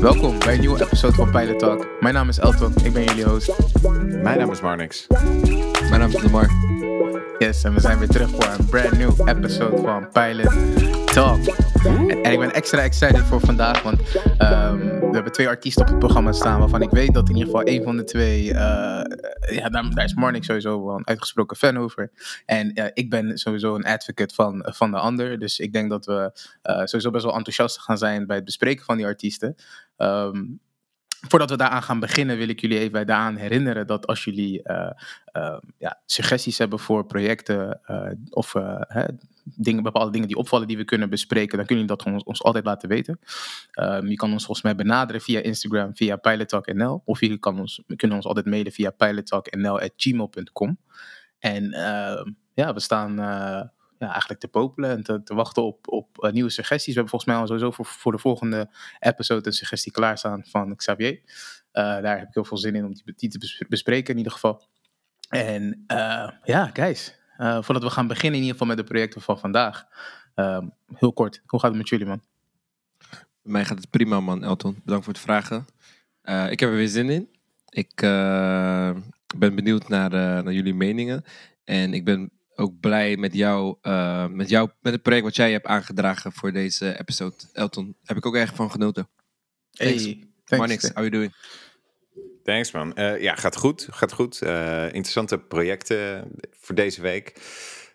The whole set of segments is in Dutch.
Welkom bij een nieuwe episode van Pilot Talk. Mijn naam is Elton, ik ben jullie host. Mijn naam is Marnix. Mijn naam is Lamar. Yes, en we zijn weer terug voor een brand new episode van Pilot Talk. En, en ik ben extra excited voor vandaag, want ehm, we hebben twee artiesten op het programma staan waarvan ik weet dat in ieder geval één van de twee, eh, ja, daar, is Marnix sowieso wel een uitgesproken fan over. En ik ben sowieso een advocate van, van de ander, dus ik denk dat we eh, sowieso best wel enthousiast gaan zijn bij het bespreken van die artiesten. Ehm, Voordat we daaraan gaan beginnen, wil ik jullie even daaraan herinneren dat als jullie eh, eh, ja, suggesties hebben voor projecten eh, of hè, dingen, bepaalde dingen die opvallen die we kunnen bespreken, dan kunnen jullie dat gewoon ons altijd laten weten. Ehm, je kan ons volgens mij benaderen via Instagram, via pilottalknl, of jullie kan ons, kunnen ons altijd mailen via pilottalknl.gmail.com. En ehm, ja, we staan ja, eigenlijk te popelen en te, te wachten op, op eh, nieuwe suggesties. We hebben volgens mij al sowieso voor, voor de volgende episode een suggestie klaarstaan van Xavier. Eh, daar heb ik heel veel zin in om die, te bes- bespreken in ieder geval. En eh, ja, guys, voordat we gaan beginnen in ieder geval met de projecten van vandaag. ehm, heel kort, hoe gaat het met jullie man? Bij mij gaat het prima, man, Elton. Bedankt voor het vragen. Ik heb er weer zin in. Ik ben benieuwd naar, naar jullie meningen. En ik ben ook blij met jou, eh, met jou, met het project wat jij hebt aangedragen voor deze episode. Elton, heb ik ook erg van genoten. Thanks. Hey, Maar thanks. niks, how you doing? Thanks man. Eh, ja, gaat goed. Gaat goed. Eh, interessante projecten voor deze week.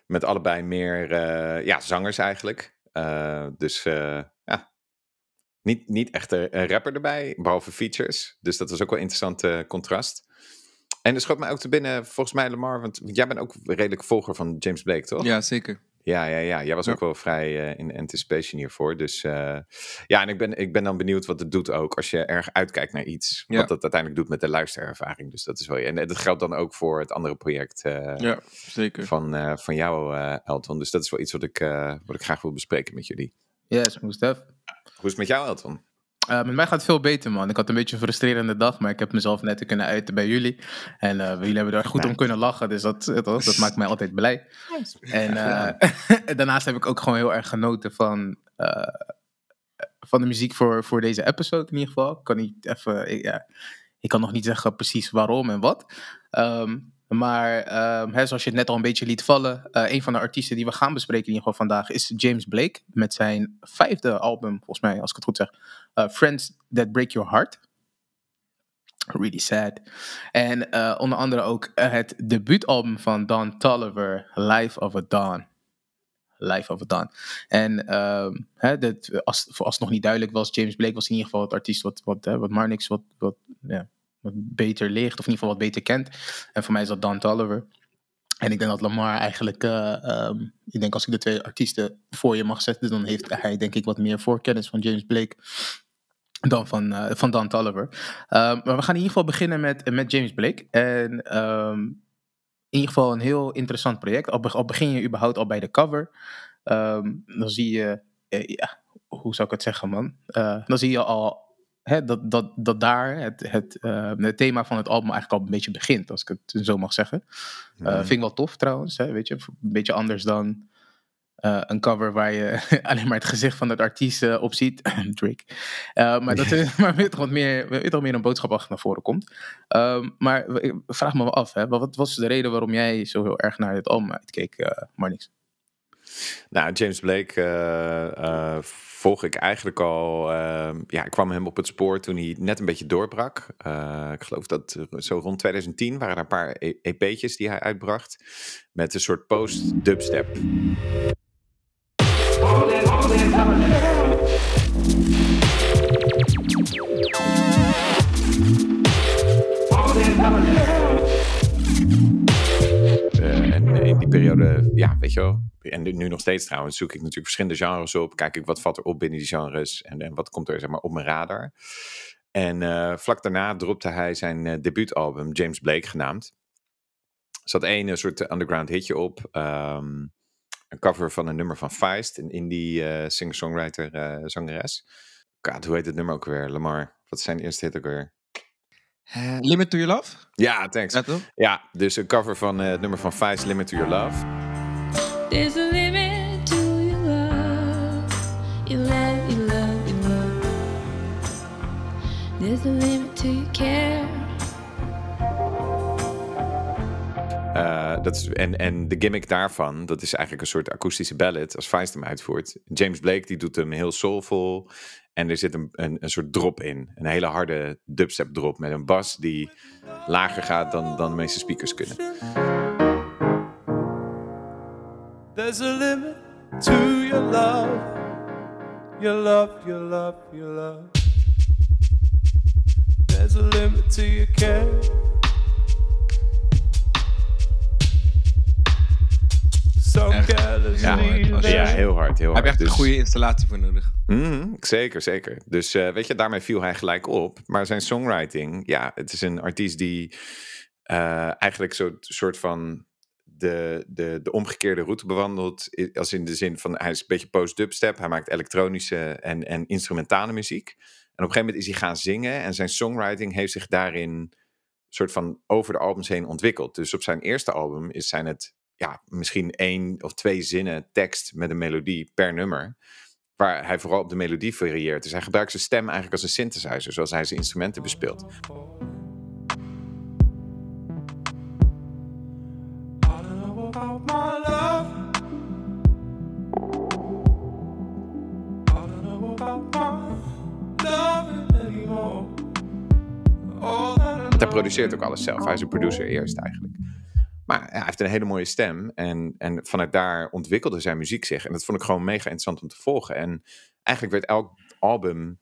Met allebei meer eh, ja, zangers eigenlijk. Eh, dus eh, ja, niet, niet echt een, rapper erbij, behalve features. Dus dat was ook wel een interessant eh, contrast. En er schoot mij ook te binnen, volgens mij Lamar, want jij bent ook redelijk volger van James Blake, toch? Ja, zeker. Ja, ja, ja. Jij was Ja. ook wel vrij eh, in anticipation hiervoor. Dus eh, ja, en ik ben, ik ben dan benieuwd wat het doet ook als je erg uitkijkt naar iets. Ja. Wat dat uiteindelijk doet met de luisterervaring. Dus dat is wel. En dat geldt dan ook voor het andere project eh, Ja, zeker. van, eh, van jou, eh, Elton. Dus dat is wel iets wat ik, eh, wat ik graag wil bespreken met jullie. Yes, Moestef. Hoe is het met jou, Elton? Eh, met mij gaat het veel beter, man. Ik had een beetje een frustrerende dag, maar ik heb mezelf net kunnen uiten bij jullie. En eh, jullie hebben daar goed om kunnen lachen, dus dat, dat, dat maakt mij altijd blij. En eh, daarnaast heb ik ook gewoon heel erg genoten van, eh, van de muziek voor, voor deze episode in ieder geval. Ik kan niet even, ik, ja, ik kan nog niet zeggen precies waarom en wat. Ehm, maar ehm, hè, zoals je het net al een beetje liet vallen, eh, een van de artiesten die we gaan bespreken in ieder geval vandaag is James Blake met zijn vijfde album, volgens mij, als ik het goed zeg, eh, Friends That Break Your Heart. Really sad. En eh, onder andere ook het debuutalbum van Don Tolliver, Life of a Dawn. Life of a Dawn. En ehm, hè, dat, als, als het nog niet duidelijk was, James Blake was in ieder geval het artiest wat, wat, hè, wat Marnix wat, wat beter ligt, of in ieder geval wat beter kent. En voor mij is dat Don Tolliver. En ik denk dat Lamar eigenlijk, eh, ehm, ik denk als ik de twee artiesten voor je mag zetten, dan heeft hij denk ik wat meer voorkennis van James Blake dan van, eh, van Dan Tolliver. Ehm, maar we gaan in ieder geval beginnen met, met James Blake. En ehm, in ieder geval een heel interessant project. Al, be- al begin je überhaupt al bij de cover, dan zie je, eh, ja, hoe zou ik het zeggen man? Dan zie je al dat, dat, dat daar het, het, eh, het thema van het album eigenlijk al een beetje begint, als ik het zo mag zeggen. Mhm. Vind ik wel tof trouwens, hè, weet je. Een beetje anders dan eh, een cover waar je alleen maar het gezicht van het artiest op ziet. Drake. Maar dat er maar weer toch wat meer, weer meer een boodschap achter naar voren komt. Ehm, maar ik vraag me wel af, hè, wat was de reden waarom jij zo heel erg naar dit album uitkeek, Marnix? Nou, James Blake eh, eh, volg ik eigenlijk al. eh, ja, ik kwam hem op het spoor toen hij net een beetje doorbrak. Eh, ik geloof dat zo rond 2010 waren er een paar E- EP'tjes die hij uitbracht. Met een soort post-dubstep. Periode, ja, weet je wel. En nu nog steeds trouwens, zoek ik natuurlijk verschillende genres op. Kijk ik wat valt er op binnen die genres. En, en wat komt er zeg maar, op mijn radar. En eh, vlak daarna dropte hij zijn eh, debuutalbum, James Blake genaamd. Er zat één een soort underground hitje op. ehm, een cover van een nummer van Feist, een indie eh, singer-songwriter, eh, zangeres. God, hoe heet het nummer ook weer? Lamar, wat zijn eerste hit ook weer? Eh, limit to Your Love? Ja, thanks. Ja, dus een cover van eh, het nummer van Vice, Limit to Your Love. There's a limit to your love. You love, you love, you love. There's a limit to your care. Eh, dat is, en, en de gimmick daarvan, dat is eigenlijk een soort akoestische ballad als Feist hem uitvoert. James Blake die doet hem heel soulful en er zit een, een, een soort drop in. Een hele harde dubstep drop met een bas die lager gaat dan, dan de meeste speakers kunnen. There's a limit to your love. Your love, your love, your love. There's a limit to your care. Ja, heel hard, heel Heb hard. je echt een Dus- goede installatie voor nodig. Mhm, zeker, zeker. Dus eh, weet je, daarmee viel hij gelijk op. Maar zijn songwriting, ja, het is een artiest die eh, eigenlijk zo'n soort van de, de, de omgekeerde route bewandelt. Als in de zin van, hij is een beetje post-dubstep. Hij maakt elektronische en, en instrumentale muziek. En op een gegeven moment is hij gaan zingen. En zijn songwriting heeft zich daarin soort van over de albums heen ontwikkeld. Dus op zijn eerste album is zijn het ja, misschien één of twee zinnen tekst met een melodie per nummer waar hij vooral op de melodie varieert. Dus hij gebruikt zijn stem eigenlijk als een synthesizer, zoals hij zijn instrumenten bespeelt. Want hij produceert ook alles zelf. Hij is een producer eerst eigenlijk. Maar hij heeft een hele mooie stem. En, en vanuit daar ontwikkelde zijn muziek zich. En dat vond ik gewoon mega interessant om te volgen. En eigenlijk werd elk album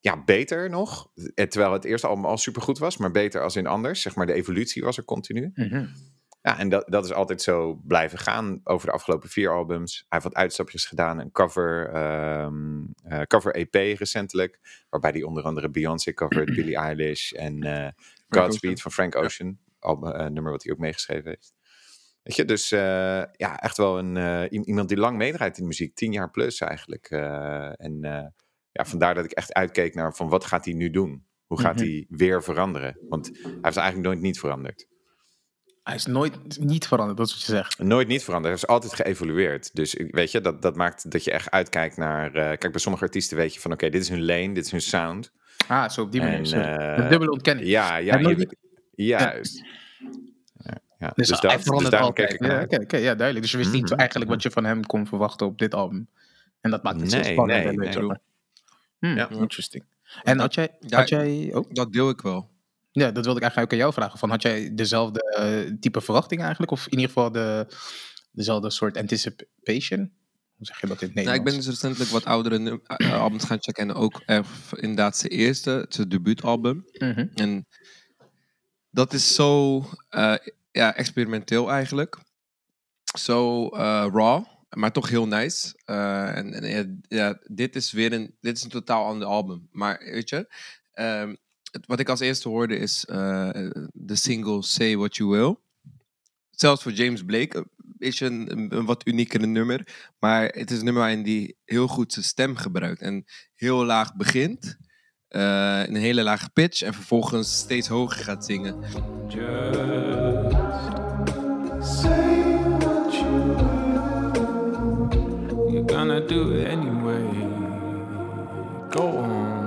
ja, beter nog. Eh, Terwijl het eerste album al supergoed was. Maar beter als in anders. Zeg maar de evolutie was er continu. Mhm. Ja, en dat, dat is altijd zo blijven gaan over de afgelopen vier albums. Hij heeft wat uitstapjes gedaan. Een cover, ehm, eh, cover EP recentelijk. Waarbij hij onder andere Beyoncé covert, Billie Eilish en eh Godspeed van Frank Ocean. Eh, nummer wat hij ook meegeschreven heeft. Weet je, dus eh, ja, echt wel een, eh, iemand die lang meedraait in de muziek. Tien jaar plus eigenlijk. En ja, vandaar dat ik echt uitkeek naar van wat gaat hij nu doen? Hoe gaat Mhm. hij weer veranderen? Want hij heeft eigenlijk nooit niet veranderd. Hij is nooit niet veranderd, dat is wat je zegt. Nooit niet veranderd. Hij is altijd geëvolueerd. Dus weet je, dat, dat maakt dat je echt uitkijkt naar... kijk, bij sommige artiesten weet je van... Oké, dit is hun lane, dit is hun sound. Ah, zo op die manier. En, Een dubbele ontkenning. Ja, ja. Je- juist. Ja, ja. Dus, Dus, dat, dus verandert daarom altijd. keek ik Ja, naar oké, oké, ja, duidelijk. Dus je wist niet Mhm. eigenlijk wat je van hem kon verwachten op dit album. En dat maakt het zo Nee, spannend. nee, nee. Hmm, Ja. Interesting. En had jij, Ja, had jij ook, Dat deel ik wel. ja, dat wilde ik eigenlijk ook aan jou vragen. Van, had jij dezelfde eh, type verwachting eigenlijk? Of in ieder geval de, dezelfde soort anticipation? Hoe zeg je dat in het Nou, ik Nederlands? ben dus recentelijk wat oudere albums gaan checken. En ook inderdaad zijn eerste, het is het debuutalbum. Mhm. En dat is zo eh, ja, experimenteel eigenlijk. Zo eh, raw, maar toch heel nice. Eh, en ja, dit is weer een, dit is een totaal ander album. Maar weet je, ehm, wat ik als eerste hoorde is de single Say What You Will. Zelfs voor James Blake is een, een, een wat uniekere nummer. Maar het is een nummer waarin die heel goed zijn stem gebruikt. En heel laag begint. Eh, in een hele lage pitch. En vervolgens steeds hoger gaat zingen. Just say what you will. You're gonna do it anyway. Go on.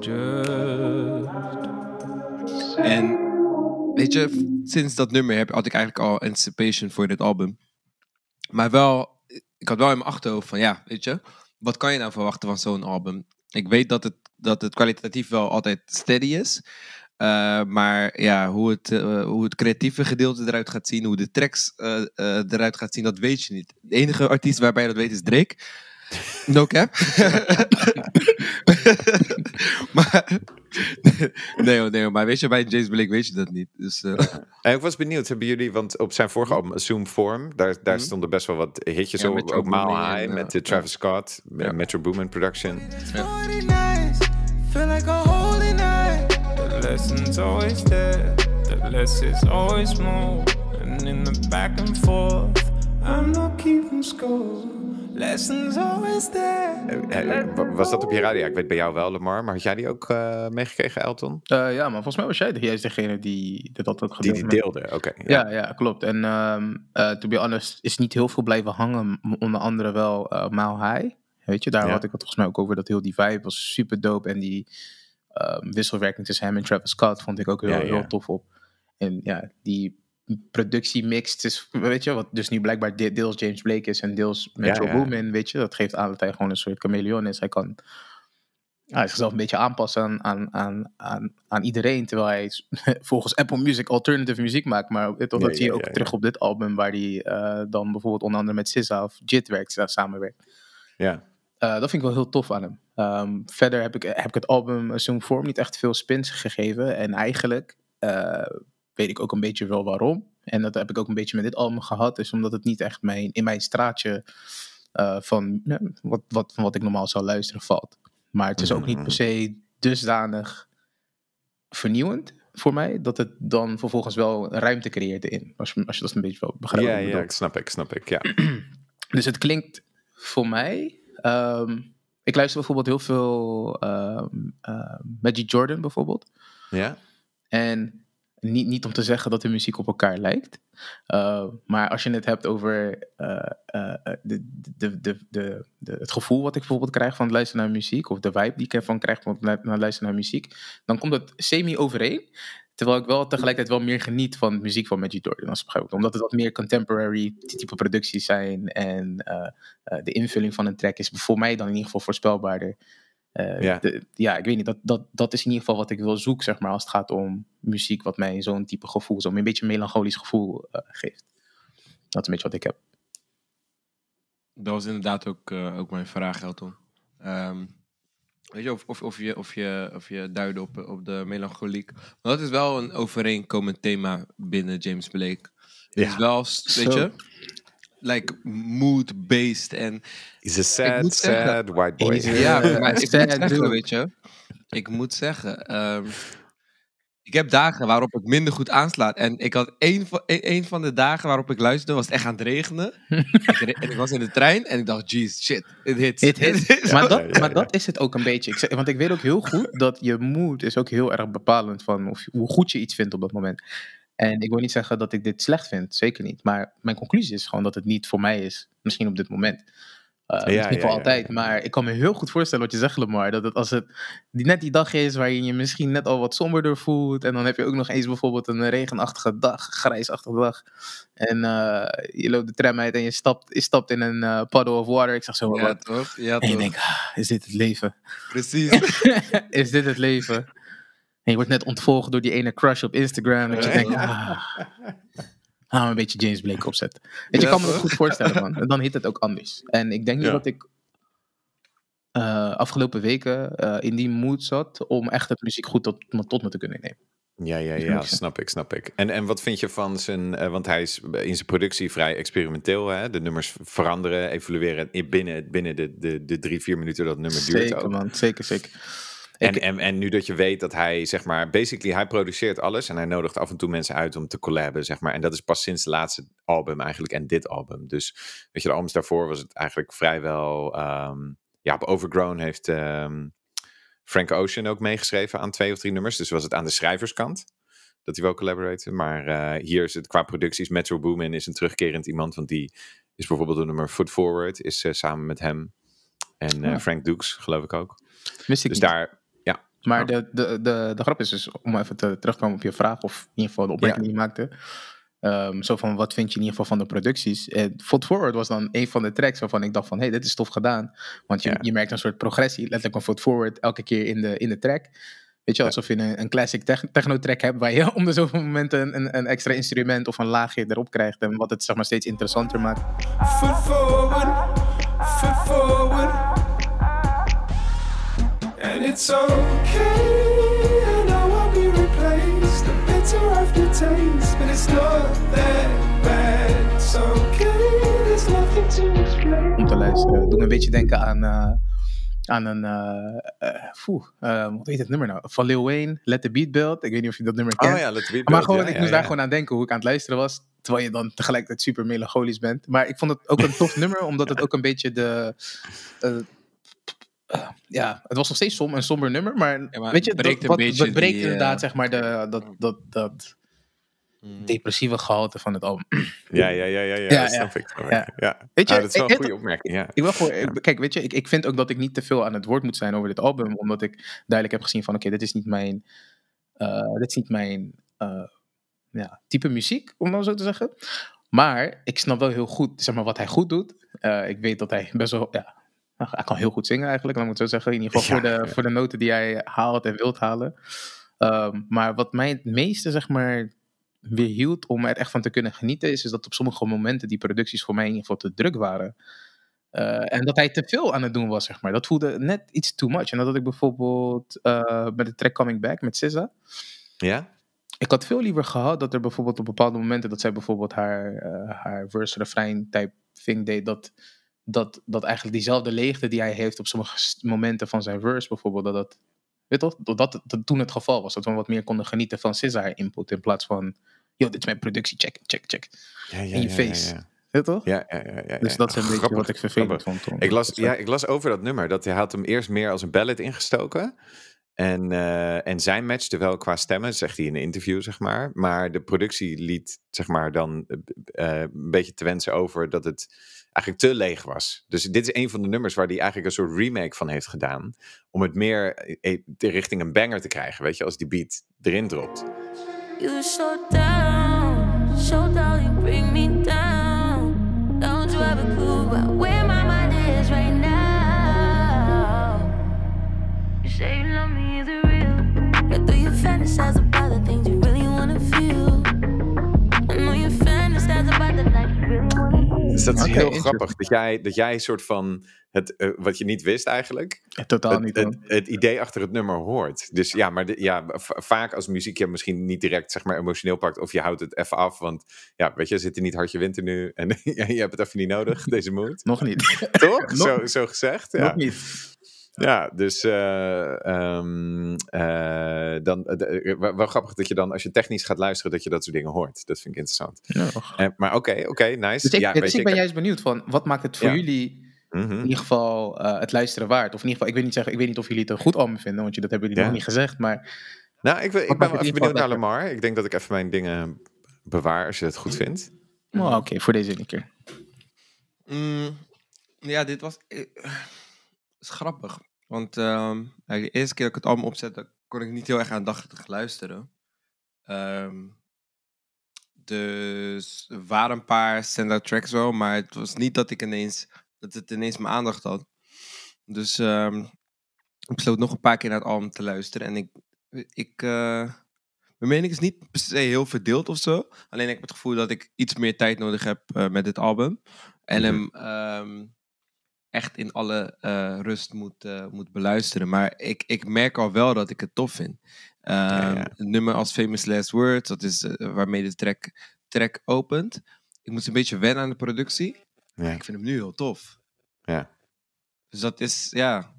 Just. En weet je, sinds dat nummer heb, had ik eigenlijk al anticipation voor dit album. Maar wel, ik had wel in mijn achterhoofd van ja, weet je, wat kan je nou verwachten van zo'n album? Ik weet dat het, dat het kwalitatief wel altijd steady is. Eh, maar ja, hoe het, eh, hoe het creatieve gedeelte eruit gaat zien, hoe de tracks eh, eruit gaat zien, dat weet je niet. De enige artiest waarbij je dat weet is Drake. No cap. maar, nee, hoor, nee, hoor, maar weet je, bij James Blake weet je dat niet. Dus, eh, En ik was benieuwd, hebben jullie, want op zijn vorige album Assume Form, daar, daar Mhm. stonden best wel wat hitjes Ja, op. Ook Mile High en, met eh, eh, Travis Scott, met. Metro Boomin Production. Forty nights, feel like a holy night. The lesson's always there, the less is always more. And in the back and forth, I'm not keeping score. Lessons always there. Eh, eh, wa- was dat op je radio? Ja, ik weet bij jou wel, Lamar, maar had jij die ook eh, meegekregen, Elton? Eh, ja, maar volgens mij was jij de, juist degene die had ook Die gedeeld. die deelde, oké. Ja, ja, klopt. En ehm eh to be honest, is niet heel veel blijven hangen. Onder andere wel eh Mile High. Weet je, daar Ja. had ik het volgens mij ook over. Dat heel die vibe was super dope. En die ehm, wisselwerking tussen hem en Travis Scott vond ik ook heel, Ja, ja. heel tof op. En ja, die productiemix. Is, weet je, wat dus nu blijkbaar de- deels James Blake is en deels Metro ja. Boomin, weet je. Dat geeft aan dat hij gewoon een soort chameleon is. Hij kan ja, zichzelf een beetje aanpassen aan, aan, aan, aan, aan iedereen. Terwijl hij volgens Apple Music alternatieve muziek maakt. Maar toch, Ja, dat zie je ook terug op dit album, waar hij eh, dan bijvoorbeeld onder andere met SZA of Jit werkt, sa- samenwerkt. Ja. Eh, dat vind ik wel heel tof aan hem. Ehm, verder heb ik, heb ik het album Assume Form niet echt veel spins gegeven. En eigenlijk eh, weet ik ook een beetje wel waarom. En dat heb ik ook een beetje met dit album gehad. Is omdat het niet echt mijn, in mijn straatje eh, van, wat, wat, van wat ik normaal zou luisteren valt. Maar het is ook niet per se dusdanig vernieuwend voor mij. Dat het dan vervolgens wel ruimte creëert erin. Als, je- als je dat een beetje wel begrijpt. Ja, ja, ik snap ik, snap ik. Ja. Dus het klinkt voor mij. ehm, ik luister bijvoorbeeld heel veel ehm ehm, Magic Jordan bijvoorbeeld. ja? En niet, niet om te zeggen dat de muziek op elkaar lijkt. eh, maar als je het hebt over eh, eh, de, de, de, de, het gevoel wat ik bijvoorbeeld krijg van het luisteren naar muziek. Of de vibe die ik ervan krijg van het luisteren naar muziek. Dan komt het semi overeen. Terwijl ik wel tegelijkertijd wel meer geniet van de muziek van Magic Jordan. Als Omdat het wat meer contemporary type producties zijn. En de invulling van een track is voor mij dan in ieder geval voorspelbaarder. Eh, Ja. de- ja, ik weet niet. Dat, dat, dat is in ieder geval wat ik wil zoeken, zeg maar, als het gaat om muziek, wat mij zo'n type gevoel, zo'n een beetje melancholisch gevoel eh, geeft. Dat is een beetje wat ik heb. Dat was inderdaad ook, eh, ook mijn vraag, Elton. Ehm, weet je, of, of, of je, of je, of je duidde op, op de melancholiek. Maar dat is wel een overeenkomend thema binnen James Blake. Het is Ja. wel, weet je, like mood-based en He's a sad, sad white boy. Ja, maar ik moet zeggen, weet je. Ik moet zeggen, ehm, ik heb dagen waarop het minder goed aanslaat. En ik had één van, één- één van de dagen waarop ik luisterde, was het echt aan het regenen. ik re- en ik was in de trein en ik dacht, jeez, shit, it hits. It hits. It hits. Maar, dat, ja, maar ja. dat is het ook een beetje. Ik zeg, want ik weet ook heel goed dat je mood is ook heel erg bepalend van of, hoe goed je iets vindt op dat moment. En ik wil niet zeggen dat ik dit slecht vind, zeker niet. Maar mijn conclusie is gewoon dat het niet voor mij is. Misschien op dit moment. Uh, Ja, misschien ja, voor ja, altijd. ja. Maar ik kan me heel goed voorstellen wat je zegt, Lamar. Dat het als het die, net die dag is waarin je misschien net al wat somberder voelt. En dan heb je ook nog eens bijvoorbeeld een regenachtige dag, grijsachtige dag. En eh, je loopt de tram uit en je stapt, je stapt in een eh, puddle of water. Ik zeg zo wat. toch? Ja, En je toch? denkt, ah, is dit het leven? Precies. is dit het leven? En je wordt net ontvolgd door die ene crush op Instagram. Dat je denkt, ah, we een beetje James Blake opzetten. Weet je, Ja, kan me dat goed voorstellen, man. Dan hit het ook anders. En ik denk niet Ja. dat ik eh, afgelopen weken eh, in die mood zat om echt het muziek goed tot, tot me te kunnen nemen. Ja, ja, Dat ja, snap ik, snap ik. En, en wat vind je van zijn, eh, want hij is in zijn productie vrij experimenteel, hè? De nummers veranderen, evolueren in- binnen, binnen de, de, de drie, vier minuten dat het nummer duurt Zeker, ook. man. Zeker, zeker. En, Ik- en, en nu dat je weet dat hij, zeg maar, basically, hij produceert alles en hij nodigt af en toe mensen uit om te collaben, zeg maar. En dat is pas sinds het laatste album eigenlijk en dit album. Dus, weet je, de albums daarvoor was het eigenlijk vrijwel, ehm, ja, op Overgrown heeft ehm, Frank Ocean ook meegeschreven aan twee of drie nummers. Dus was het aan de schrijverskant dat hij wel collaboraten. Maar eh, hier is het qua producties, Metro Boomin is een terugkerend iemand, want die is bijvoorbeeld de nummer Foot Forward, is eh, samen met hem. En eh. Frank Dukes, geloof ik ook. Wist ik Dus niet. daar, Maar Ja. de, de, de, de grap is dus, om even te, terug te komen op je vraag, of in ieder geval de opmerking die je maakte. Ehm, zo van, wat vind je in ieder geval van de producties? Eh, Foot Forward was dan een van de tracks waarvan ik dacht van, hé, hey, dit is tof gedaan. Want je, Ja. je merkt een soort progressie, letterlijk een Foot Forward elke keer in de, in de track. Weet je, alsof je een, een classic tech- techno-track hebt waar je om de zoveel momenten een, een, een extra instrument of een laagje erop krijgt. En wat het zeg maar steeds interessanter maakt. Foot forward, foot forward. And it's okay, I know I'll be replaced. The bitter aftertaste, but it's not that bad. It's okay, there's nothing to explain. om te luisteren. Doe me een beetje denken aan, eh, aan een. eh eh, poeh, eh, hoe heet het nummer nou? Van Lil Wayne, Let the Beat Build. Ik weet niet of je dat nummer kent. Oh ja, Let the Beat maar gewoon, ja, ik ja, moest ja. daar gewoon aan denken hoe ik aan het luisteren was. Terwijl je dan tegelijkertijd super melancholisch bent. Maar ik vond het ook een tof nummer, omdat het ook een beetje de. Ja, het was nog steeds som, een somber nummer, maar, Ja, maar weet je, het breekt dat, een wat, het breekt die, inderdaad eh, zeg maar de, dat, dat, dat Mm. depressieve gehalte van het album. Ja, ja, ja, ja, ja, Ja, dat ja. snap ik. Ja. Ja. Weet je, Ah, dat is wel ik- een goede opmerking, ja. Ik wil gewoon, kijk, weet je, ik, ik vind ook dat ik niet te veel aan het woord moet zijn over dit album, omdat ik duidelijk heb gezien van, oké, dit is niet mijn, eh, dit is niet mijn, eh, ja, type muziek, om maar zo te zeggen. Maar ik snap wel heel goed zeg maar, wat hij goed doet. Eh, ik weet dat hij best wel. Ja, nou, hij kan heel goed zingen eigenlijk, laat ik het zo zeggen. In ieder geval voor, de, voor de noten die hij haalt en wilt halen. Ehm, maar wat mij het meeste, zeg maar, weerhield om er echt van te kunnen genieten, is, is dat op sommige momenten die producties voor mij in ieder geval te druk waren. Eh, en dat hij te veel aan het doen was, zeg maar. Dat voelde net iets too much. En dat had ik bijvoorbeeld eh, met de track Coming Back met SZA. Ja? Ik had veel liever gehad dat er bijvoorbeeld op bepaalde momenten dat zij bijvoorbeeld haar, eh, haar verse refrein type thing deed, dat, dat, dat eigenlijk diezelfde leegte die hij heeft op sommige momenten van zijn verse bijvoorbeeld, dat dat, weet toch, dat, dat, dat toen het geval was. Dat we wat meer konden genieten van SZA haar input in plaats van, yo, dit is mijn productie, check, check, check. Ja, ja, In je ja, face. Ja, toch? Ja, ja, ja, ja, Dus dat is een beetje wat ik vervelend grappig. vond. Ik las, ja, ik las over dat nummer dat hij had hem eerst meer als een ballad ingestoken. En, eh, en zijn matchte wel qua stemmen, zegt hij in een interview, zeg maar. Maar de productie liet, zeg maar, dan eh, een beetje te wensen over dat het eigenlijk te leeg was. Dus dit is een van de nummers waar hij eigenlijk een soort remake van heeft gedaan. Om het meer eh, richting een banger te krijgen, weet je, als die beat erin dropt. You so down, so down, you bring me down. Don't you a clue about where my mind is right now? You say you love me, it real? But do you fantasize about the things you really wanna feel? I know you fantasize about the life you really wanna. Dus dat is heel grappig, dat jij, dat jij een soort van, het, eh, wat je niet wist eigenlijk, totaal het, niet. het, idee achter het nummer hoort. Dus ja, maar de- ja, vaak als muziek je misschien niet direct zeg maar, emotioneel pakt. Of je houdt het even af. Want ja, weet je, zit er niet hartje winter nu. En je hebt het even niet nodig, deze mood. Nog niet. Toch? Nog- zo, zo gezegd. Ja, Nog niet. Ja dus eh, ehm, eh, dan, eh, wel, grappig dat je dan, als je technisch gaat luisteren, dat je dat soort dingen hoort. Dat vind ik interessant. Ja. Maar oké, oké, nice. Dus ik, ja, dus weet ik ben juist benieuwd van, wat maakt het voor Ja. jullie Mhm. in ieder geval het luisteren waard. Of in ieder geval, ik weet niet zeggen, ik weet niet of jullie het een goed album vinden, want je, dat hebben jullie Ja. nog niet gezegd. Maar Nou, ik, ben- ik ben wel het even benieuwd naar Lamar. Ik denk dat ik even mijn dingen bewaar als je het goed vindt. oh, oké, voor deze ene keer. Mm, ja, dit was. eh, is grappig. Want ehm, eigenlijk de eerste keer dat ik het album opzette, kon ik niet heel erg aandachtig luisteren. Ehm, dus er waren een paar stand-out tracks wel, maar het was niet dat ik ineens dat het ineens mijn aandacht had. Dus ehm, ik besloot nog een paar keer naar het album te luisteren. En ik, ik eh, mijn mening is niet per se heel verdeeld of zo. Alleen ik heb het gevoel dat ik iets meer tijd nodig heb eh, met dit album. En Mhm. hem echt in alle eh, rust moet, eh, moet beluisteren. Maar ik, ik merk al wel dat ik het tof vind. Ehm, ja. Een nummer als Famous Last Words, dat is eh, waarmee de track, track opent. Ik moest een beetje wennen aan de productie. Ja. Ik vind hem nu heel tof. Ja. Dus dat is, ja.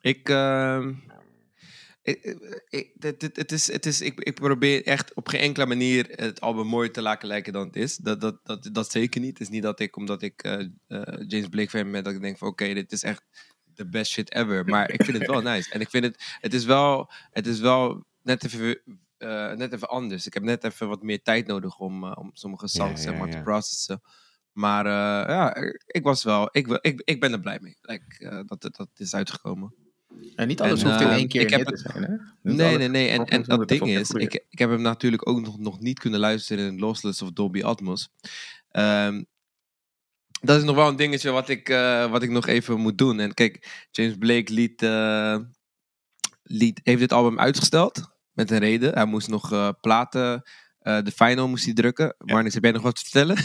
Ik. ehm, ik, ik, het, het, het is, het is, ik, ik probeer echt op geen enkele manier het album mooier te laten lijken dan het is. Dat, dat, dat, dat zeker niet. Het is niet dat ik, omdat ik eh, eh, James Blake fan ben, dat ik denk van oké, dit is echt de best shit ever. Maar ik vind het wel nice. En ik vind het, het is wel, het is wel net even, eh, net even anders. Ik heb net even wat meer tijd nodig om, om sommige sounds ja, zeg maar, ja. te processen. Maar ja, ik was wel, ik, ik, ik ben er blij mee. Like, dat, dat het is uitgekomen. En niet alles En, hoeft in eh, één keer ik heb hit te het- zijn, hè? Niet Nee, nee, nee. En, en dat het ding is, ik, ik heb hem natuurlijk ook nog, nog niet kunnen luisteren in Lossless of Dolby Atmos. Ehm, dat is nog wel een dingetje wat ik, eh, wat ik nog even moet doen. En kijk, James Blake liet, eh, liet, heeft dit album uitgesteld. Met een reden. Hij moest nog platen, eh, de final moest hij drukken. Marnix, heb jij nog wat te vertellen?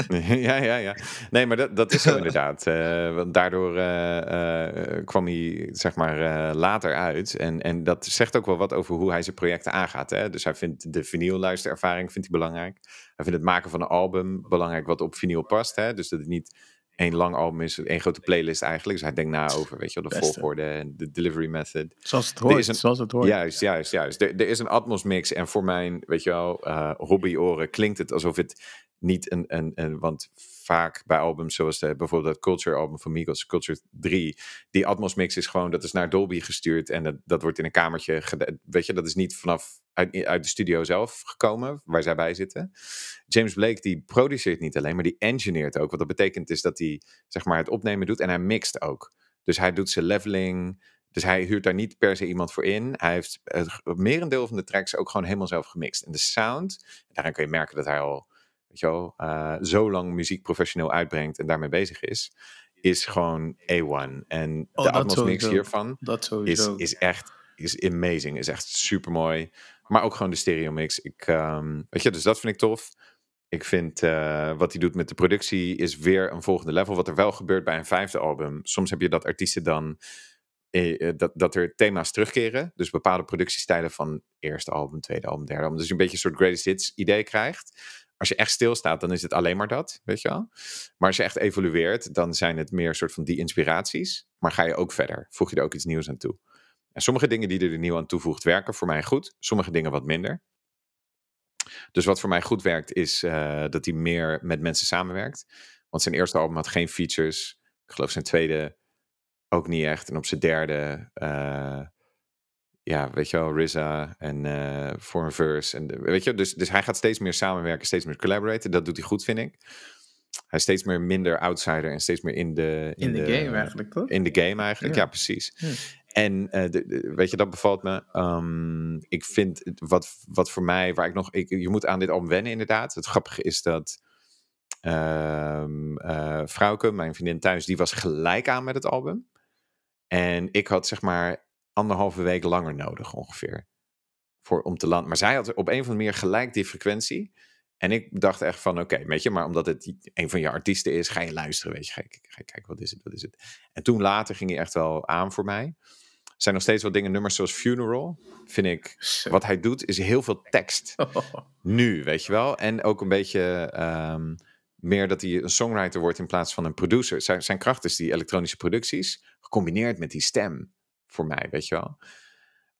ja, ja, ja. Nee, maar dat, dat is zo inderdaad. Eh, want daardoor eh, kwam hij, zeg maar, later uit. En, en dat zegt ook wel wat over hoe hij zijn projecten aangaat. Hè? Dus hij vindt de vinyl-luisterervaring vindt hij belangrijk. Hij vindt het maken van een album belangrijk wat op vinyl past. Hè? Dus dat het niet één lang album is, één grote playlist eigenlijk. Dus hij denkt na over, weet je wel, de Beste. volgorde en de delivery method. Zoals het hoort, een- zoals het hoort. Juist, juist, juist. Er, er is een Atmos mix en voor mijn, weet je wel, eh hobbyoren klinkt het alsof het niet een, een, een want vaak bij albums zoals de, bijvoorbeeld het Culture album van Migos, Culture 3, die Atmos mix is gewoon, dat is naar Dolby gestuurd en dat, dat wordt in een kamertje, weet je, dat is niet vanaf uit, de studio zelf gekomen, waar zij bij zitten. James Blake, die produceert niet alleen, maar die engineert ook. Wat dat betekent is dat hij, zeg maar, het opnemen doet en hij mixt ook. Dus hij doet zijn leveling, Dus hij huurt daar niet per se iemand voor in. Hij heeft het merendeel van de tracks ook gewoon helemaal zelf gemixt. En de sound, daarin kun je merken dat hij al weet je wel, eh, zo lang muziek professioneel uitbrengt en daarmee bezig is, is gewoon A1. En Oh, de dat Atmos mix sowieso. hiervan Dat is, sowieso. is echt is amazing. Is echt super mooi. Maar ook gewoon de stereo mix. Ik, ehm, weet je, dus dat vind ik tof. Ik vind eh, wat hij doet met de productie is weer een volgende level. Wat er wel gebeurt bij een vijfde album. Soms heb je dat artiesten dan. eh, dat, dat er thema's terugkeren. Dus bepaalde productiestijlen van eerste album, tweede album, derde album. Dus je een beetje een soort greatest hits idee krijgt. Als je echt stilstaat, dan is het alleen maar dat, weet je wel. Maar als je echt evolueert, dan zijn het meer soort van die inspiraties. Maar ga je ook verder. Voeg je er ook iets nieuws aan toe. En sommige dingen die er nieuw aan toevoegt, werken voor mij goed. Sommige dingen wat minder. Dus wat voor mij goed werkt, is eh, dat hij meer met mensen samenwerkt. Want zijn eerste album had geen features. Ik geloof zijn tweede ook niet echt. En op zijn derde, eh, ja, weet je wel, RZA en eh voor een verse. En weet je, dus, dus hij gaat steeds meer samenwerken, steeds meer collaboraten. Dat doet hij goed, vind ik. Hij is steeds meer minder outsider en steeds meer in de... In de game eigenlijk, toch? In de game eigenlijk, ja, Ja. precies. Ja. En eh, de- de- weet je, dat bevalt me. Ehm, ik vind het wat, wat voor mij, waar ik nog, ik, je moet aan dit album wennen inderdaad. Het grappige is dat ehm eh, Frauke, mijn vriendin thuis, die was gelijk aan met het album. En ik had zeg maar anderhalve week langer nodig ongeveer. Voor, om te landen. Maar zij had op een of andere manier gelijk die frequentie. En ik dacht echt van, oké, weet je, maar omdat het een van je artiesten is, ga je luisteren, weet je. Ga je, ga je kijken, wat is het, wat is het. En toen later ging hij echt wel aan voor mij. Er zijn nog steeds wat dingen, nummers zoals Funeral, vind ik. Wat hij doet, is heel veel tekst. Nu, weet je wel. En ook een beetje ehm, meer dat hij een songwriter wordt in plaats van een producer. Zijn, zijn kracht is die elektronische producties, gecombineerd met die stem, voor mij, weet je wel.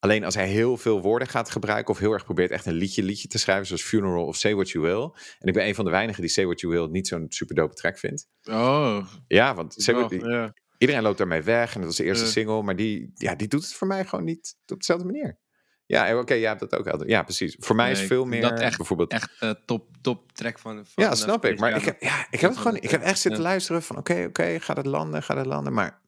Alleen als hij heel veel woorden gaat gebruiken of heel erg probeert echt een liedje, liedje te schrijven, zoals Funeral of Say What You Will. En ik ben een van de weinigen die Say What You Will niet zo'n super dope track vindt. Oh, Ja, want Say What- iedereen loopt daarmee weg en dat was de eerste single, maar die, ja, die doet het voor mij gewoon niet op dezelfde manier. Ja, oké, jij hebt dat ook altijd. Ja, precies. Voor mij is Nee, veel meer dat echt- bijvoorbeeld. Echt eh, top, top track van, van Ja, eh, snap ik. Maar ik heb, ja, ik heb het gewoon. Ik heb echt zitten luisteren van oké, oké, gaat het landen, gaat het landen. Maar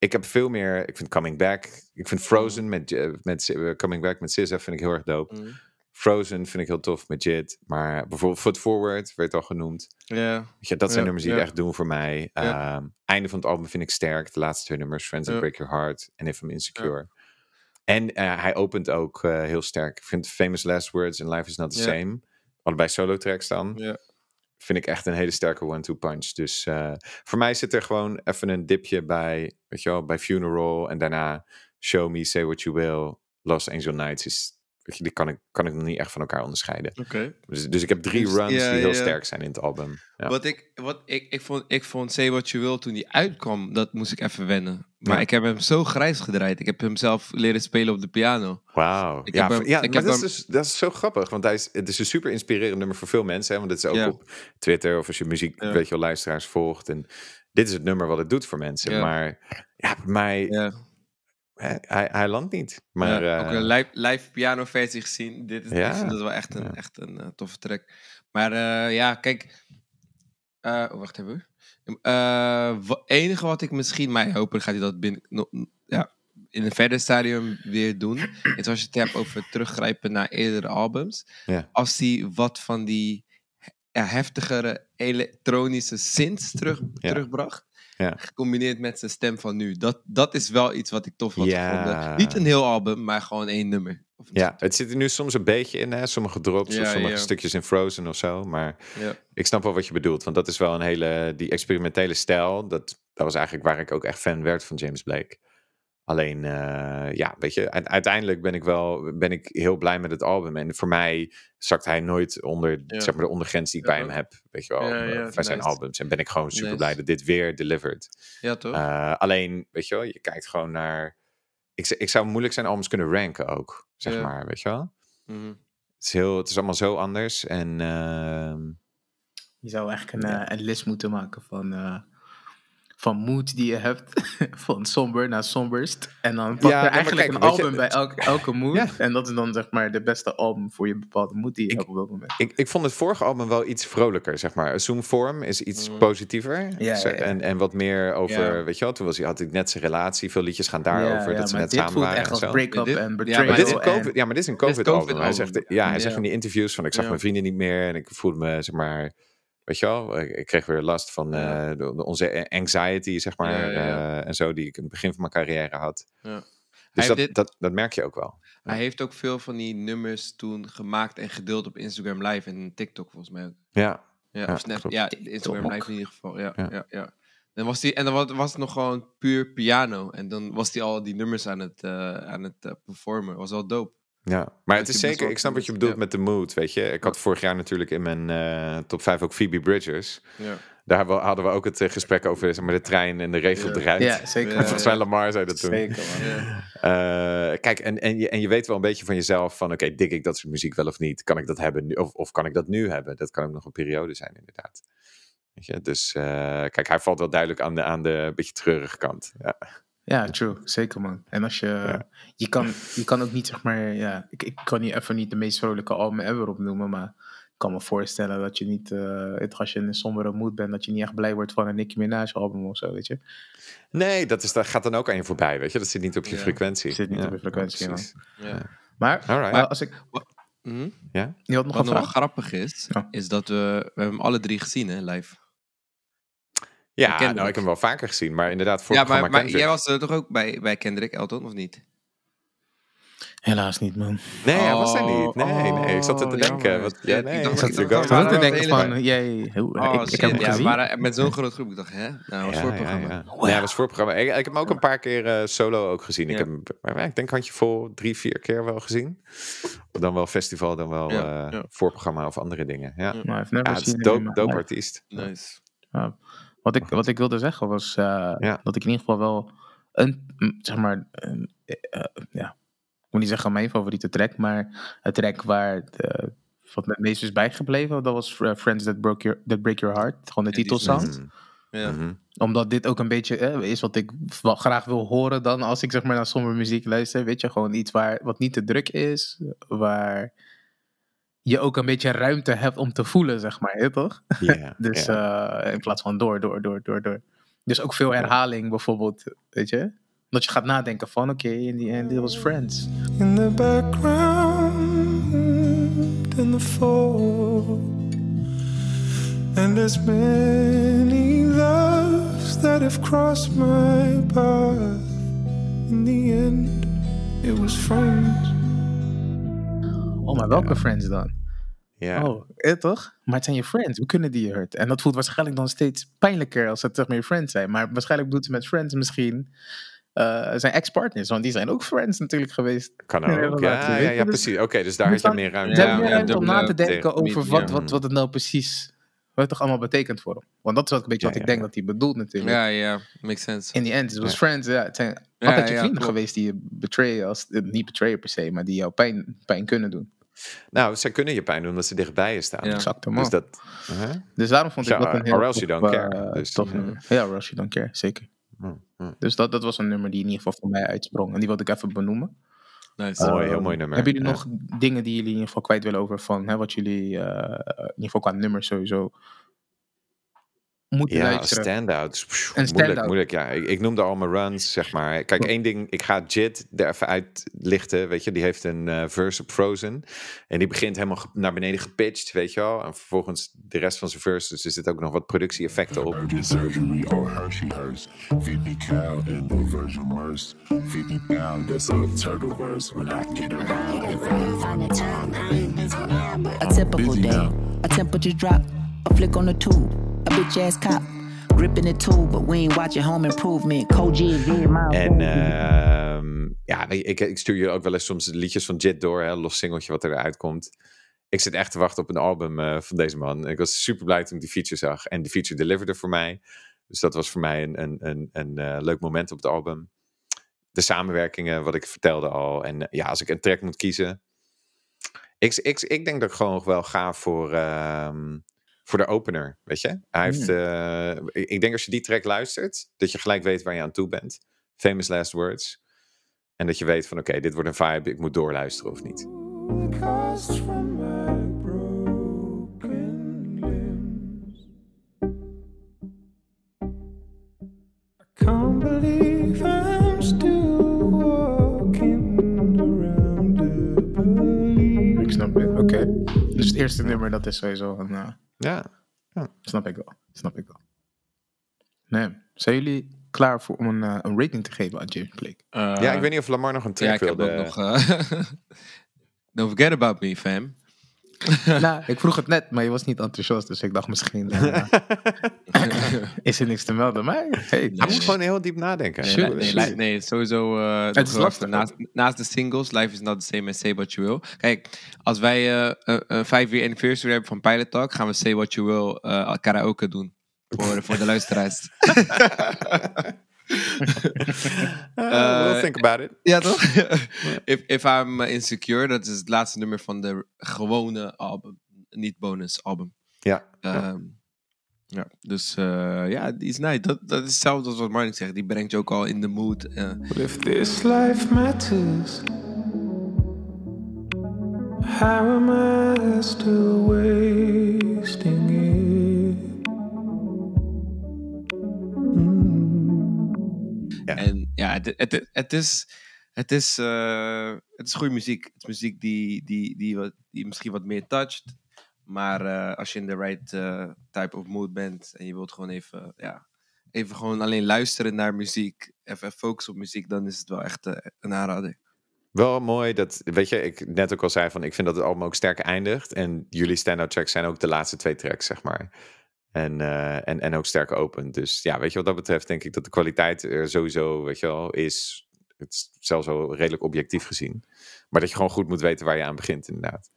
ik heb veel meer. Ik vind Coming Back. Ik vind Frozen met, eh, met eh, Coming Back met SZA vind ik heel erg dope. Mm. Frozen vind ik heel tof met Jid. Maar bijvoorbeeld Foot Forward werd al genoemd. Ja, dat zijn Ja, nummers die ja. het echt doen voor mij. Ja. Ehm, einde van het album vind ik sterk. De laatste twee nummers, Friends That. Break Your Heart en If I'm Insecure. En eh, hij opent ook heel sterk. Ik vind Famous Last Words en Life Is Not The. Same. Allebei solo tracks dan. ja. Vind ik echt een hele sterke one-two punch. Dus eh, voor mij zit er gewoon even een dipje bij, weet je wel, bij Funeral. En daarna Show Me, Say What You Will. Los Angel Nights is, die kan ik, kan ik nog niet echt van elkaar onderscheiden. Oké. Dus, dus ik heb drie Dus, runs die heel sterk zijn in het album. Ja. Wat ik, wat ik, ik, vond, ik vond Say What You Will toen die uitkwam, dat moest ik even wennen. Maar Ja. ik heb hem zo grijs gedraaid. Ik heb hem zelf leren spelen op de piano. Wauw. Ja, hem- ja maar dat, is dus, dat is zo grappig. Want hij is, het is een super inspirerend nummer voor veel mensen. Hè? Want het is ook Ja. op Twitter of als je muziek, weet je wel, luisteraars volgt. En dit is het nummer wat het doet voor mensen. Ja. Maar ja, bij mij, hij, hij landt niet. Maar Ja, eh, ook een live, live piano versie gezien. Dit is, Ja. dat wel echt een, Ja. echt een eh, toffe track. Maar eh, ja, kijk. eh, oh, wacht even. Het enige wat ik misschien, maar hopelijk gaat hij dat binnen, no- ja, in een verder stadium weer doen. is als je het hebt over teruggrijpen naar eerdere albums. Als hij wat van die heftigere elektronische synths terug, terugbracht. Ja. Gecombineerd met zijn stem van nu. Dat, dat is wel iets wat ik tof had Ja. gevonden. Niet een heel album, maar gewoon één nummer. Of ja, het zit er nu soms een beetje in. Hè? Sommige drops of sommige stukjes in Frozen of zo. Maar Ja. ik snap wel wat je bedoelt. Want dat is wel een hele, die experimentele stijl. Dat, dat was eigenlijk waar ik ook echt fan werd van James Blake. Alleen, eh, ja, weet je, uiteindelijk ben ik wel ben ik heel blij met het album. En voor mij zakt hij nooit onder Ja. zeg maar, de ondergrens die ik Ja, bij hem heb. Weet je wel, Ja, eh, zijn albums. En ben ik gewoon super blij Nice. dat dit weer delivered. Ja, toch? Eh, alleen, weet je wel, je kijkt gewoon naar... Ik, ik zou moeilijk zijn albums kunnen ranken ook, zeg Ja. maar, weet je wel. Mhm. Het is, heel, het is allemaal zo anders. En ehm, Je zou eigenlijk een, Ja. eh, een list moeten maken van, eh, van mood die je hebt. van somber naar somberst. En dan pak Ja, je eigenlijk kijk, een je, album bij elke, elke mood. Ja. En dat is dan zeg maar de beste album voor je bepaalde mood die je Ik- hebt op dat moment. Ik, ik vond het vorige album wel iets vrolijker, zeg maar. Zoom Form is iets Mm. positiever. Ja, Zo- ja, ja. En, en wat meer over, Ja. weet je wel, toen was hij, had hij net zijn relatie. Veel liedjes gaan daarover, dat ze net samen voelt waren echt en als zo. break-up Dit- en ja, maar betrayal. Maar dit is een en- COVID, ja, maar dit is een COVID-album. Hij zegt, ja, hij zegt in die interviews van, ik zag Ja. mijn vrienden niet meer en ik voelde me, zeg maar, weet je wel, ik, kreeg weer last van Ja. eh, de, de- onze anxiety, zeg maar, Ja, ja, ja. eh, en zo, die ik in het begin van mijn carrière had. Ja. Dus dat, dit- dat, dat merk je ook wel. Hij heeft ook veel van die nummers toen gemaakt en gedeeld op Instagram Live en TikTok volgens mij. Ja, Ja, Ja, of Snap, ja Instagram. Live in ieder geval. Ja, Ja. ja. Ja, Dan was die, en dan was, was het nog gewoon puur piano. En dan was hij al die nummers aan het, eh, aan het performen. Was wel dope. Ja, maar het is zeker, ik snap wat je bedoelt ja. met de mood, weet je. Ik had vorig jaar natuurlijk in mijn eh, top 5 ook Phoebe Bridgers. Ja. Daar hadden we ook het eh, gesprek over zeg maar, de trein en de regel Ja. eruit. Ja, zeker. Ja, Volgens mij Lamar zei dat toen. Zeker, man. Ja. Eh, kijk, en, en, je, en je weet wel een beetje van jezelf van... oké, dik ik dat soort muziek wel of niet? Kan ik dat hebben nu, of, of kan ik dat nu hebben? Dat kan ook nog een periode zijn, inderdaad. Weet je? Dus eh, kijk, hij valt wel duidelijk aan de, aan de beetje treurige kant. Ja. Ja, true. Zeker, man. En als je... Je, kan, je kan ook niet, zeg maar... Ja, ik, ik kan niet even niet de meest vrolijke album ever opnoemen, maar... Ik kan me voorstellen dat je niet, eh, het- als je in een sombere mood bent, dat je niet echt blij wordt van een Nicki Minaj album of zo, weet je. Nee, dat, is, dat gaat dan ook aan je voorbij, weet je. Dat zit niet op je Ja. frequentie. Zit niet Ja, op je frequentie. Ja. Maar, maar als ik... Mhm. Ja? Je had nog Wat nog grappig is, Ja. is dat we, we hebben hem alle drie gezien, hè, live. Ja, nou, ik heb hem wel vaker gezien, maar inderdaad, voor ja, maar, programma maar Kendrick. jij was er toch ook bij, bij Kendrick Elton, of niet? Helaas niet, man. Nee, hij was er Oh, niet. Nee, nee, ik zat er te oh, denken. Wat, ja, Ik nee, dacht- ik ik zat te dacht- Ik zat Oh, te dat denken van, jij, hoe, Oh, ik, ik heb hem ja, gezien. maar eh, met zo'n grote groep, ik dacht, hè? Nou, was Ja, voor ja. Wow. Nee, was voorprogramma. Ik, ik heb hem ook een paar keer eh, solo ook gezien. Ik heb hem, maar ik denk handjevol, drie, vier keer wel gezien. Dan wel festival, dan wel Ja, eh, ja. voorprogramma of andere dingen. Ja, Ja. Maar het is dope, dope artiest. Nice. Wat, ik, wat ik wilde zeggen was eh, Ja. dat ik in ieder geval wel een, zeg maar, een, eh, eh, ja, ik moet niet zeggen mijn favoriete track, maar het track waar de, wat me het meest is bijgebleven, dat was Friends That, Broke Your, That Break Your Heart, gewoon de Ja. Mm, Ja. mhm. Omdat dit ook een beetje eh, is wat ik wel graag wil horen dan als ik zeg maar naar sombere muziek luister. Weet je, gewoon iets waar, wat niet te druk is, waar je ook een beetje ruimte hebt om te voelen, zeg maar, hè, toch? Ja, Dus ja. eh, in plaats van door, door, door, door, door. Dus ook veel herhaling bijvoorbeeld, weet je? Dat je gaat nadenken van, oké, in die end, dit was Friends. in the background in the fall. And there's many loves that have crossed my path. In the end, it was friends. Oh, maar welke Friends dan? ja. Oh, eh, toch? Maar het zijn je friends, hoe kunnen die je hurt? En dat voelt waarschijnlijk dan steeds pijnlijker als het maar je friends zijn. Maar waarschijnlijk doet het met friends misschien eh, zijn ex-partners, want die zijn ook friends natuurlijk geweest. Kan ook. Ja, ja, dus- precies. Oké, dus daar had je meer ruimte. Ja, meer ja, ruimte om na te dubbele- denken over wat, wat, wat het nou precies, wat het toch allemaal betekent voor hem. Want dat is ook een beetje Ja, wat ik ja, denk dat hij bedoelt natuurlijk. Ja, ja, makes sense. In the end, was Ja. friends. Ja, het zijn Ja, altijd je ja, vrienden geweest die je betrayen, als, eh, niet betrayen per se, maar die jou pijn, pijn kunnen doen. Nou, zij kunnen je pijn doen omdat ze dichtbij je staan. Ja. Exact, man. Dus Dus, dat... uh-huh. daarom vond ik Ja, dat een heel or else you tof, don't eh, care, dus, tof ja. nummer. Ja, or else you don't care, zeker. Mm, mm. Dus dat, dat was een nummer die in ieder geval voor mij uitsprong. En die wilde ik even benoemen. Nice. Mooi, heel Ehm, mooi nummer. Hebben jullie Ja. nog dingen die jullie in ieder geval kwijt willen over van hè, wat jullie eh, in ieder geval qua nummers sowieso moeten Ja, luisteren? standouts. Pff, Een moeilijk, standout. moeilijk. Ja, ik, ik noemde al mijn runs, zeg maar. Kijk, één ding, ik ga Jit er even uitlichten, weet je. Die heeft een eh, verse op Frozen. En die begint helemaal naar beneden gepitcht, weet je wel. En vervolgens de rest van zijn verse, dus er zitten ook nog wat productie-effecten op. Oh Hershey hurts. 50 cal in the Virgin Merce. 50 pound, that's a typical day. A temperature drop. A flick on the tube. A bitch ass cop. Gripping the tube, but we ain't watching home improvement. Cold G, my En ehm, ja, ik, ik stuur je ook wel eens soms liedjes van Jit door, hè, los singeltje wat eruit komt. Ik zit echt te wachten op een album eh, van deze man. Ik was super blij toen ik die feature zag. En die feature deliverde voor mij. Dus dat was voor mij een, een, een, een eh, leuk moment op het album. De samenwerkingen, wat ik vertelde al. En eh, ja, als ik een track moet kiezen. Ik, ik, ik denk dat ik gewoon nog wel ga voor, ehm, voor de opener, weet je. Hij heeft, eh, ik ik denk als je die track luistert, dat je gelijk weet waar je aan toe bent. Famous Last Words. En dat je weet van, oké, dit wordt een vibe, ik moet doorluisteren of niet. Ik snap het, oké. Dus het eerste nummer, dat is sowieso een... eh, Ja, snap ik wel, snap ik wel. Nee, zijn jullie klaar voor om een, eh, een rating te geven aan James Blake? ja ik weet niet of Lamar nog een Ja, track ik heb wilde. ook nog... eh, Don't forget about me, fam. nou, ik vroeg het net, maar je was niet enthousiast, dus ik dacht misschien eh, is er niks te melden. Maar hey, Hij moet gewoon heel diep nadenken. Nee, Sure, nee, sure. li- nee, sowieso. eh, Het is wel lastig Naast, naast de singles, Life is not the same as Say What You Will. Kijk, als wij eh, een een vijf year anniversary hebben van Pilot Talk, gaan we Say What You Will eh, karaoke doen. Voor, voor de luisteraars. Uh, we'll think about it. ja, toch? if, if I'm insecure, dat is het laatste nummer van de gewone album. Niet bonus album. Ja. Ehm, ja, dus eh, ja, die is nice. Dat, dat is hetzelfde als wat Marnik zegt. Die brengt je ook al in de mood. eh. But if this life matters, how am I still wasting it? Het, is, het is, eh, het is goede muziek. Het is muziek die, die, die, wat, die misschien wat meer toucht. Maar eh, als je in de right eh, type of mood bent en je wilt gewoon even, ja, even gewoon alleen luisteren naar muziek, even focussen op muziek, dan is het wel echt een aanrader. Wel mooi dat, weet je, ik net ook al zei van, ik vind dat het album ook sterk eindigt. En jullie stand-out tracks zijn ook de laatste twee tracks, zeg maar. En, eh, en, en ook sterk open. Dus ja, weet je, wat dat betreft denk ik dat de kwaliteit er sowieso, weet je wel, is. Het is zelfs wel redelijk objectief gezien. Maar dat je gewoon goed moet weten waar je aan begint, inderdaad.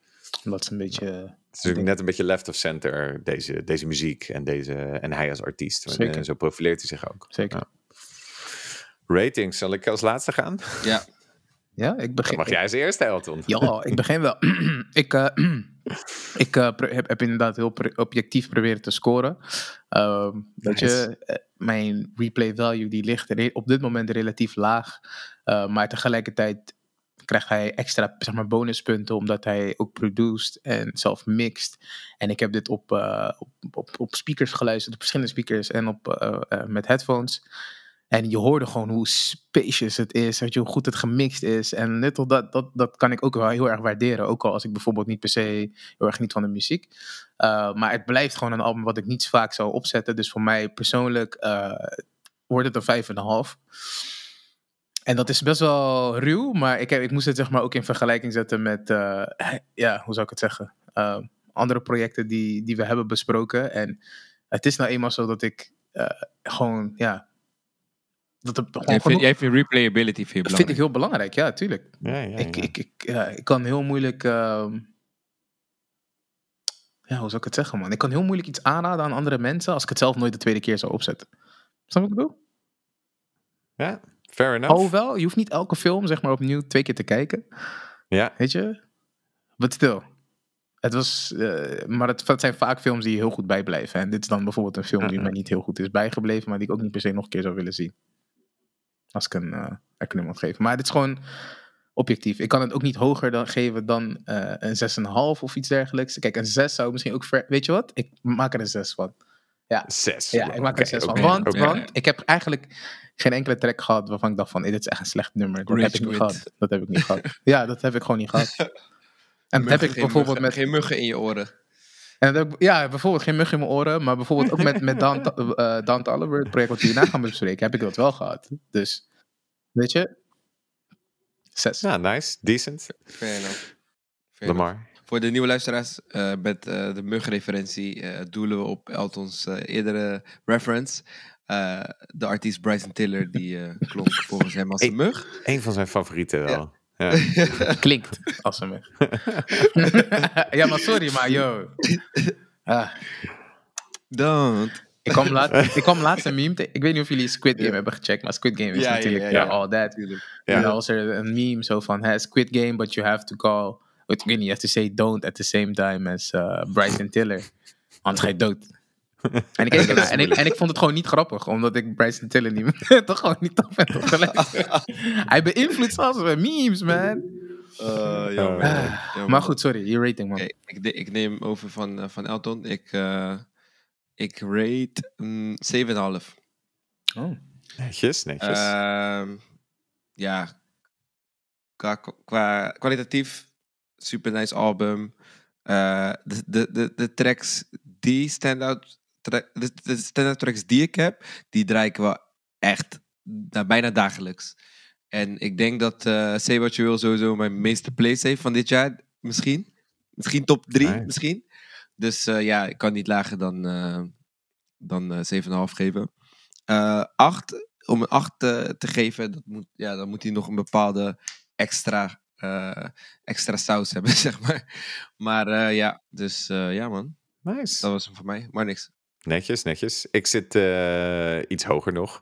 dat is een beetje... Het is natuurlijk net een beetje left of center, deze, deze muziek en, deze, en hij als artiest. En, Zeker. eh, zo profileert hij zich ook. Zeker. Ja. Ratings, zal ik als laatste gaan? Ja, Ja, ik Dan begin... mag jij als eerste, Elton. Ja, ik begin wel. ik eh, ik eh, heb, heb inderdaad heel objectief proberen te scoren. Ehm Weet je, eh, mijn replay value die ligt op dit moment relatief laag. Eh, maar tegelijkertijd krijgt hij extra zeg maar, bonuspunten omdat hij ook produced en zelf mixt. En ik heb dit op, eh, op, op, op speakers geluisterd, op verschillende speakers en op, met headphones. En je hoorde gewoon hoe spacious het is, weet je, hoe goed het gemixt is. En al dat, dat, dat kan ik ook wel heel erg waarderen. Ook al als ik bijvoorbeeld niet per se heel erg niet van de muziek. Uh, maar het blijft gewoon een album wat ik niet vaak zou opzetten. Dus voor mij persoonlijk uh, wordt het een vijf en dat is best wel ruw, maar ik, heb, ik moest het zeg maar ook in vergelijking zetten met, uh, ja, hoe zou ik het zeggen? Andere projecten die, die we hebben besproken. En het is nou eenmaal zo dat ik gewoon, ja, dat het jij, vindt, jij vindt replayability veel belangrijk? vind ik heel belangrijk, ja, tuurlijk. Ja, ja, ik, ja. Ik, ik, ja, ik kan heel moeilijk... Uh, ja, hoe zou ik het zeggen, man? Ik kan heel moeilijk iets aanraden aan andere mensen als ik het zelf nooit de tweede keer zou opzetten. Snap wat ik bedoel? Ja, fair enough. Hoewel, je hoeft niet elke film zeg maar opnieuw twee keer te kijken. Ja. Weet je? But still. Het was, uh, maar het, het, zijn vaak films die heel goed bijblijven. En dit is dan bijvoorbeeld een film die mij niet heel goed is bijgebleven, maar die ik ook niet per se nog een keer zou willen zien. Als ik een uh, acronym moet geven. Maar dit is gewoon objectief. Ik kan het ook niet hoger dan geven dan uh, een 6,5 of iets dergelijks. Kijk, een 6 zou misschien ook ver... Weet je wat? Ik maak er een 6 van. Ja, 6. Ja, ik maak er een 6 van. Want, okay. want ik heb eigenlijk geen enkele track gehad waarvan ik dacht van, hey, dit is echt een slecht nummer. Dat Rage heb ik niet gehad. Dat heb ik niet gehad. Ja, dat heb ik gewoon niet gehad. En heb ik bijvoorbeeld muggen, met... Geen muggen in je oren. En dat, ja, bijvoorbeeld geen mug in mijn oren, maar bijvoorbeeld ook met, met Dan, uh, Dan Toliver, het project wat we hierna gaan bespreken, heb ik dat wel gehad. Dus, weet je, zes. Ja, nice, decent. Fair enough. Fair Lamar. Voor de nieuwe luisteraars, uh, met uh, de mugreferentie uh, doelen we op Eltons eerdere reference. de artiest Bryson Tiller, die klonk volgens hem als een mug. Een van zijn favorieten wel. Ja. Ja. Klinkt als een ja, maar sorry, maar yo. Ah. Don't. Ik kwam, laat, ik kwam laatst een meme Ik weet niet of jullie Squid Game yeah. hebben gecheckt, maar Squid Game is ja, natuurlijk ja, ja, ja, all that. En dan was er een meme zo van, hey, Squid Game, but you have to call... Ik weet niet, you have to say don't at the same time as uh, Bryson Tiller. Anders ga je dood. En ik, keek ernaar en, ik, en ik vond het gewoon niet grappig, omdat ik Bryson Tiller niet meer, toch gewoon niet tof vind. gelijk. Hij beïnvloedt zelfs met memes, man. Eh, man. Maar goed, sorry, je rating, man. Ik, ik neem over van, eh, van Elton. Ik, eh, ik rate mm, 7,5. Oh. Netjes, netjes. Ehm, ja, qua, qua kwalitatief, super nice album. Eh, de, de, de, de tracks die stand-out de, de stand-out tracks die ik heb, die draai ik wel echt nou, bijna dagelijks. En ik denk dat eh Say What You Will sowieso mijn meeste plays heeft van dit jaar. Misschien. Misschien top 3, Nice. misschien. Dus eh, ja, ik kan niet lager dan, eh dan eh 7,5 geven. Eh 8, om een 8 te, geven, dat moet, ja, dan moet hij nog een bepaalde extra, extra saus hebben, zeg maar. Maar ja, dus ja man, nice. dat was hem voor mij. Maar niks. Netjes, netjes. Ik zit eh, iets hoger nog.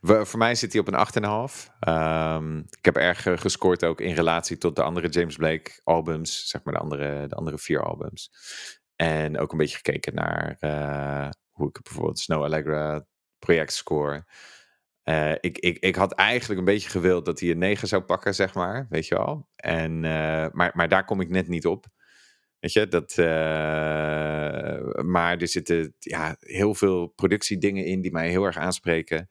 Voor mij zit hij op een 8,5. Ehm ik heb erg eh, gescoord ook in relatie tot de andere James Blake albums. Zeg maar de andere, de andere vier albums. En ook een beetje gekeken naar eh, hoe ik bijvoorbeeld Snow Allegra project score. Ik, ik, ik had eigenlijk een beetje gewild dat hij een 9 zou pakken, zeg maar. Weet je wel. En, maar, maar daar kom ik net niet op. Weet je, dat. eh, maar er zitten ja, heel veel productiedingen in die mij heel erg aanspreken.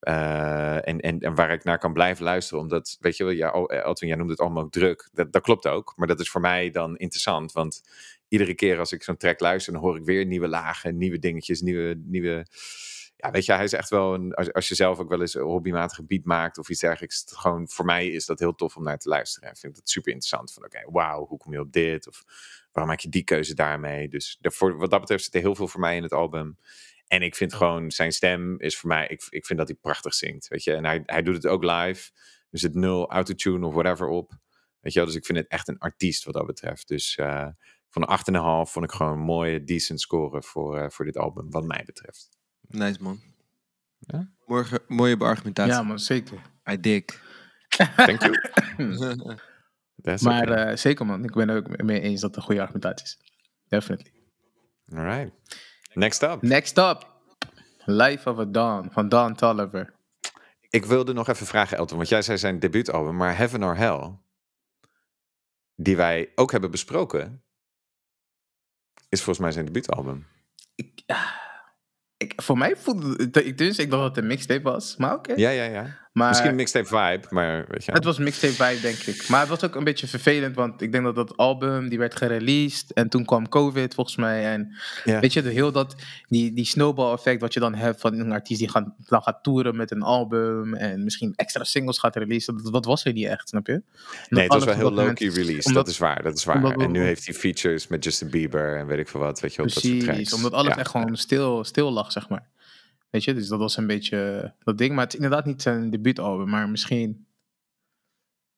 Eh, en, en, en waar ik naar kan blijven luisteren. Omdat, weet je wel, ja, oh, Elton, jij noemde het allemaal ook druk. Dat, dat klopt ook. Maar dat is voor mij dan interessant. Want iedere keer als ik zo'n track luister, dan hoor ik weer nieuwe lagen, nieuwe dingetjes, nieuwe. nieuwe ja, weet je, hij is echt wel een. Als, als je zelf ook wel eens een hobbymatige beat maakt of iets dergelijks. het Gewoon, voor mij is dat heel tof om naar te luisteren. En vind ik dat super interessant. Van oké, wauw, hoe kom je op dit? Of waarom maak je die keuze daarmee? Dus daarvoor, wat dat betreft zit er heel veel voor mij in het album. En ik vind gewoon, zijn stem is voor mij, ik, ik vind dat hij prachtig zingt. Weet je, en hij, hij doet het ook live. Er zit nul autotune of whatever op. Weet je wel, dus ik vind het echt een artiest wat dat betreft. Dus eh, van een 8,5 vond ik gewoon een mooie, decent score voor, eh, voor dit album, wat mij betreft. Nice man. Ja? Morgen, mooie beargumentatie. Ja, man, zeker. I dig. Thank you. That's Maar okay. eh, zeker, man. Ik ben er ook mee eens dat het een goede argumentatie is. Definitely. Alright. Next up. Next up. Life of a Dawn van Don Tolliver. Ik wilde nog even vragen, Elton, want jij zei zijn debuutalbum, maar Heaven or Hell, die wij ook hebben besproken, is volgens mij zijn debuutalbum. Ik, ah, ik, voor mij voelde het... Ik, dus, ik dacht dat het een mixtape was. Maar oké. Ja, ja, ja. Maar Misschien een mixtape vibe, maar weet je. het was mixtape vibe, denk ik. Maar het was ook een beetje vervelend, want ik denk dat dat album, die werd gereleased. En toen kwam COVID, volgens mij. En Ja. weet je, de, heel dat, die, die snowball effect wat je dan hebt van een artiest die gaan, dan gaat toeren met een album. En misschien extra singles gaat releasen. Dat, dat was er niet echt, snap je? Nee, het was wel op heel low-key release. omdat- dat is waar, dat is waar. we- en nu heeft hij features met Justin Bieber en weet ik veel wat, weet je wel, dat soort Precies, tracks. omdat alles Ja. echt gewoon stil, stil lag, zeg maar. Weet je, dus dat was een beetje dat ding. Maar het is inderdaad niet zijn debuutalbum, maar misschien...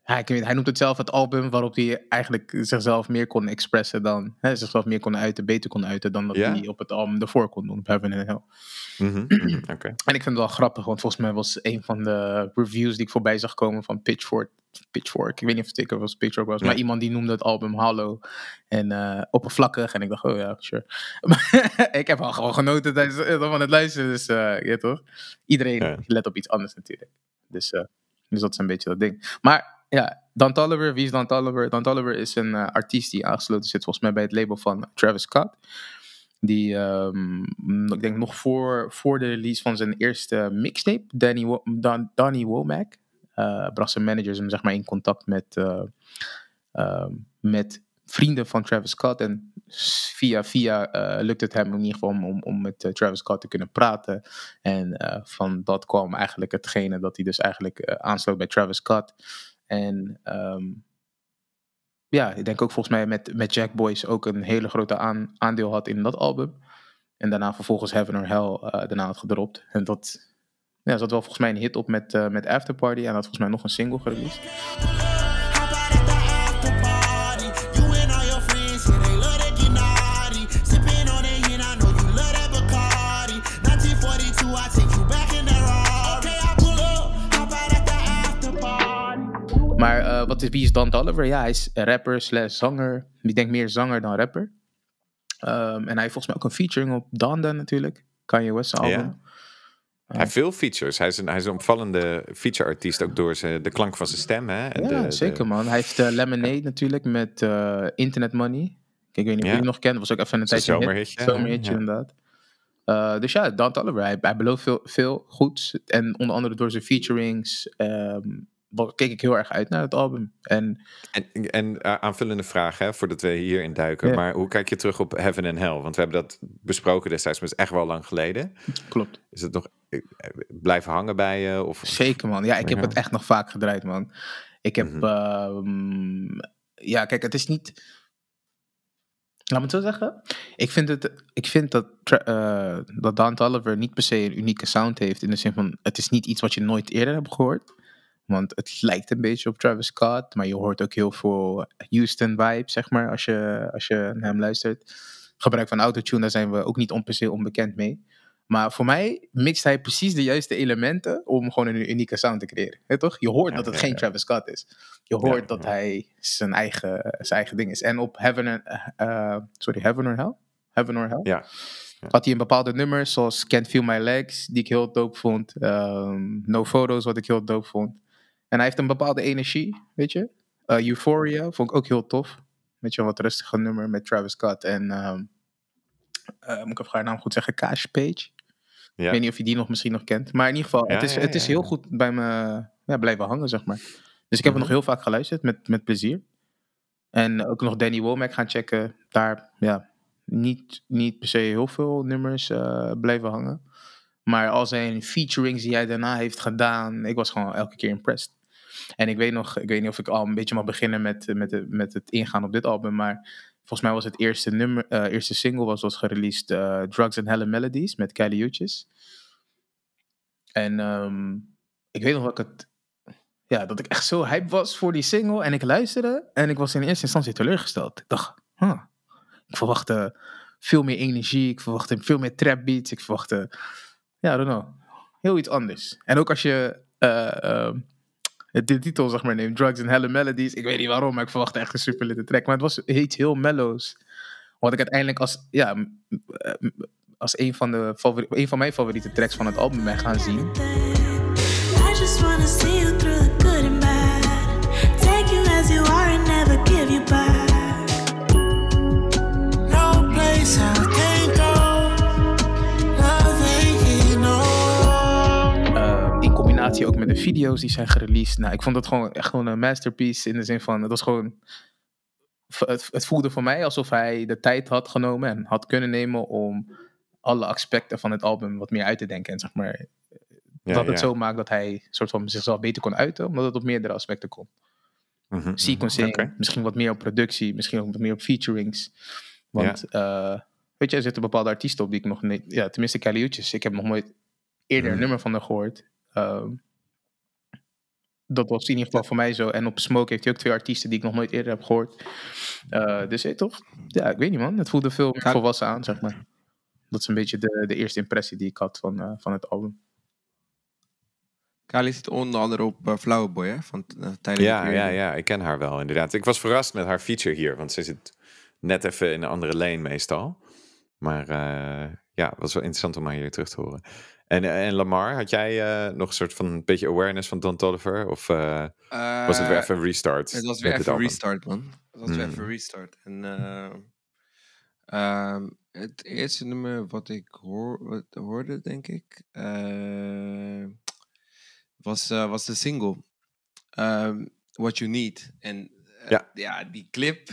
Ik weet, hij noemt het zelf het album waarop hij eigenlijk zichzelf meer kon expressen dan... Hè, zichzelf meer kon uiten, beter kon uiten dan dat Ja? hij op het album ervoor kon doen, op Heaven and Hell. Mhm, mhm, Oké. En ik vind het wel grappig, want volgens mij was een van de reviews die ik voorbij zag komen van Pitchfork. Pitchfork, ik weet niet of het zeker was Pitchfork was, maar iemand die noemde het album Hollow en eh, oppervlakkig. En ik dacht, oh ja, sure. Ik heb al gewoon genoten tijdens eh, van het luisteren, dus ja toch? Iedereen Ja. let op iets anders natuurlijk. Dus, dus dat is een beetje dat ding. Maar ja, Dan Tolliver, wie is Dan Tolliver? Dan Tolliver is een eh, artiest die aangesloten zit volgens mij bij het label van Travis Scott. Die, ehm, ik denk nog voor, voor de release van zijn eerste mixtape, Danny, Womack, eh, bracht zijn managers hem zeg maar in contact met, eh, ehm, met vrienden van Travis Scott. En via via lukt het hem in ieder geval om, om, om met Travis Scott te kunnen praten. En van dat kwam eigenlijk hetgene dat hij dus eigenlijk aansloot bij Travis Scott. En ehm, ja, ik denk ook volgens mij met, met Jack Boys ook een hele grote aan, aandeel had in dat album. En daarna vervolgens Heaven or Hell eh, daarna had gedropt. En dat ja, zat wel volgens mij een hit op met, eh met Afterparty. En had volgens mij nog een single gereleased. Eh, wat is, wie is Dan Tolliver? Ja, hij is rapper slash zanger. Ik denk meer zanger dan rapper. Ehm, en hij heeft volgens mij ook een featuring op Donda natuurlijk. Kanye West album. Ja. Hij heeft veel features. Hij is een, hij is een opvallende feature-artiest, ook door zijn, de klank van zijn stem. Hè? En Ja, de- zeker de- man. Hij heeft eh, Lemonade natuurlijk met eh, Internet Money. Ik weet niet of Ja. jullie nog kennen. Dat was ook even een tijdje een hit. zomerhitje, Zomerhitje ja. inderdaad. Eh, dus ja, Dan. Hij, hij belooft veel, veel goeds. En onder andere door zijn featurings. ehm, keek ik heel erg uit naar het album. En En, en eh, aanvullende vraag, hè, voordat we hierin duiken. Ja. Maar hoe kijk je terug op Heaven and Hell? Want we hebben dat besproken destijds, maar het is echt wel lang geleden. klopt. Is het nog eh, blijven hangen bij je? Of, Zeker man. Ja, ik heb Ja. het echt nog vaak gedraaid man. Ik heb... Mhm. ehm, ja, kijk, het is niet... Laat me het zo zeggen. Ik vind, het, ik vind dat, eh, dat Dan niet per se een unieke sound heeft. In de zin van, het is niet iets wat je nooit eerder hebt gehoord. Want het lijkt een beetje op Travis Scott. Maar je hoort ook heel veel Houston vibe, zeg maar, als je, als je naar hem luistert. Gebruik van autotune, daar zijn we ook niet on, per se onbekend mee. Maar voor mij mixt hij precies de juiste elementen om gewoon een unieke sound te creëren. Toch? Je hoort Ja, dat het ja, geen ja. Travis Scott is. Je hoort dat hij zijn eigen, zijn eigen ding is. En op Heaven, and- eh, sorry, Heaven or Hell? Heaven or Hell? Ja. Had hij een bepaalde nummers zoals Can't Feel My Legs, die ik heel dope vond. Ehm, no Photos, wat ik heel dope vond. En hij heeft een bepaalde energie, weet je. Eh, Euphoria vond ik ook heel tof. Weet je, een wat rustiger nummer met Travis Scott. En ehm, eh, moet ik even haar naam goed zeggen? Cash Page. Ja. Ik weet niet of je die nog misschien nog kent. Maar in ieder geval, Ja, het is, ja, het is heel goed bij me ja, blijven hangen, zeg maar. Dus ik heb het nog heel vaak geluisterd, met, met plezier. En ook nog Danny Womack gaan checken. Daar, ja, niet, niet per se heel veel nummers eh, blijven hangen. Maar al zijn featurings die hij daarna heeft gedaan, ik was gewoon elke keer impressed. En ik weet nog, ik weet niet of ik al een beetje mag beginnen met, met, de- met het ingaan op dit album, maar volgens mij was het eerste nummer, eh, eerste single was, was gereleased eh, Drugs and Hella Melodies met Kylie Uchis. En ehm, ik weet nog dat ik het, ja, dat ik echt zo hype was voor die single en ik luisterde en ik was in eerste instantie teleurgesteld. Ik dacht, huh, ik verwachtte veel meer energie, ik verwachtte veel meer trap beats, ik verwachtte, ja, I don't know, heel iets anders. En ook als je eh, het de titel zeg maar neemt, Drugs and Hella Melodies, ik weet niet waarom, maar ik verwachtte echt een super litte track. Maar het was iets heel mellows. Wat ik uiteindelijk als, ja, als een van, de favori- een van mijn favoriete tracks van het album ben gaan zien. Combinatie ook met de video's die zijn gereleased. Nou, ik vond het gewoon echt gewoon een masterpiece in de zin van, het was gewoon, het, het voelde voor mij alsof hij de tijd had genomen en had kunnen nemen om alle aspecten van het album wat meer uit te denken. En zeg maar, Ja, dat het ja. zo maakt dat hij soort van zichzelf beter kon uiten, omdat het op meerdere aspecten kon. Mhm, mhm. Sequencing, misschien wat meer op productie, misschien ook wat meer op featurings. Want, eh, weet je, er zitten bepaalde artiesten op die ik nog niet... Ja, tenminste Uchis. Ik heb nog nooit eerder een Mhm. nummer van haar gehoord. Ehm, dat was in ieder geval voor mij zo. En op Smoke heeft hij ook twee artiesten die ik nog nooit eerder heb gehoord. Eh, dus hey, toch? Ja, ik weet niet man. Het voelde veel meer volwassen aan, zeg maar. Dat is een beetje de, de eerste impressie die ik had van, eh, van het album. Kali zit onder andere op uh, Flower Boy, hè? Van uh, Tyler Ja, ja, ja, ik ken haar wel inderdaad. Ik was verrast met haar feature hier, want ze zit net even in een andere lane meestal. Maar eh, ja, het was wel interessant om haar hier terug te horen. En, eh, en Lamar, had jij eh, nog een soort van een beetje awareness van Don Toliver? Of eh, was het weer even een restart? Het was weer even album? restart, man. Het was weer even restart. En eh, ehm, het eerste nummer wat ik hoor, wat hoorde, denk ik, was, was de single ehm, What You Need. En Ja. ja, die clip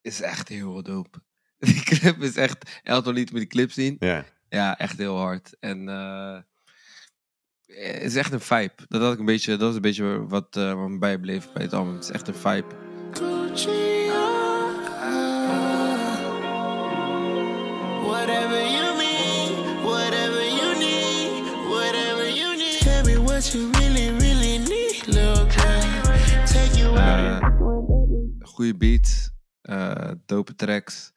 is echt heel dope. Die clip is echt, Elton liet me die clip zien. Ja, Ja, echt heel hard. En eh, het is echt een vibe. Dat, had ik een beetje, dat is een beetje wat, eh, wat me bijbleef bij het album. Het is echt een vibe. Gucci. Whatever you mean, whatever you need, whatever you need. Tell me what you really, really need, little girl. Take you out. Eh, goede beat, eh dope tracks.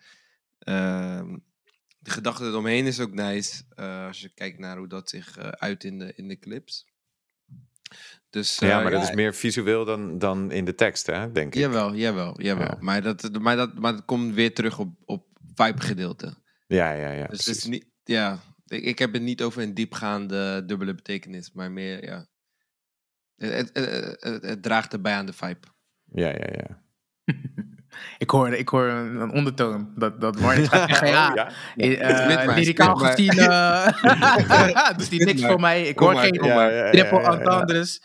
Ehm, de gedachte eromheen is ook nice. eh, als je kijkt naar hoe dat zich eh, uit in de, in de clips. Dus, ja eh, maar dat is meer visueel dan, dan in de tekst, hè, denk ik. Jawel, jawel, jawel. Ja. Maar, dat, maar, dat, maar dat komt weer terug op, op vibe gedeelte. Ja, ja, ja. Dus het is niet, ja, ik, ik heb het niet over een diepgaande dubbele betekenis, maar meer, ja. Het, het, het, het- het draagt erbij aan de vibe. Ja, ja, ja. Ik hoor, ik hoor een, een ondertoon. Dat, dat Marnix gaat zeggen, ja, Oh, ja. eh, maar, lyricaal gezien eh doet hij niks voor mij. Ik hoor geen triple entendres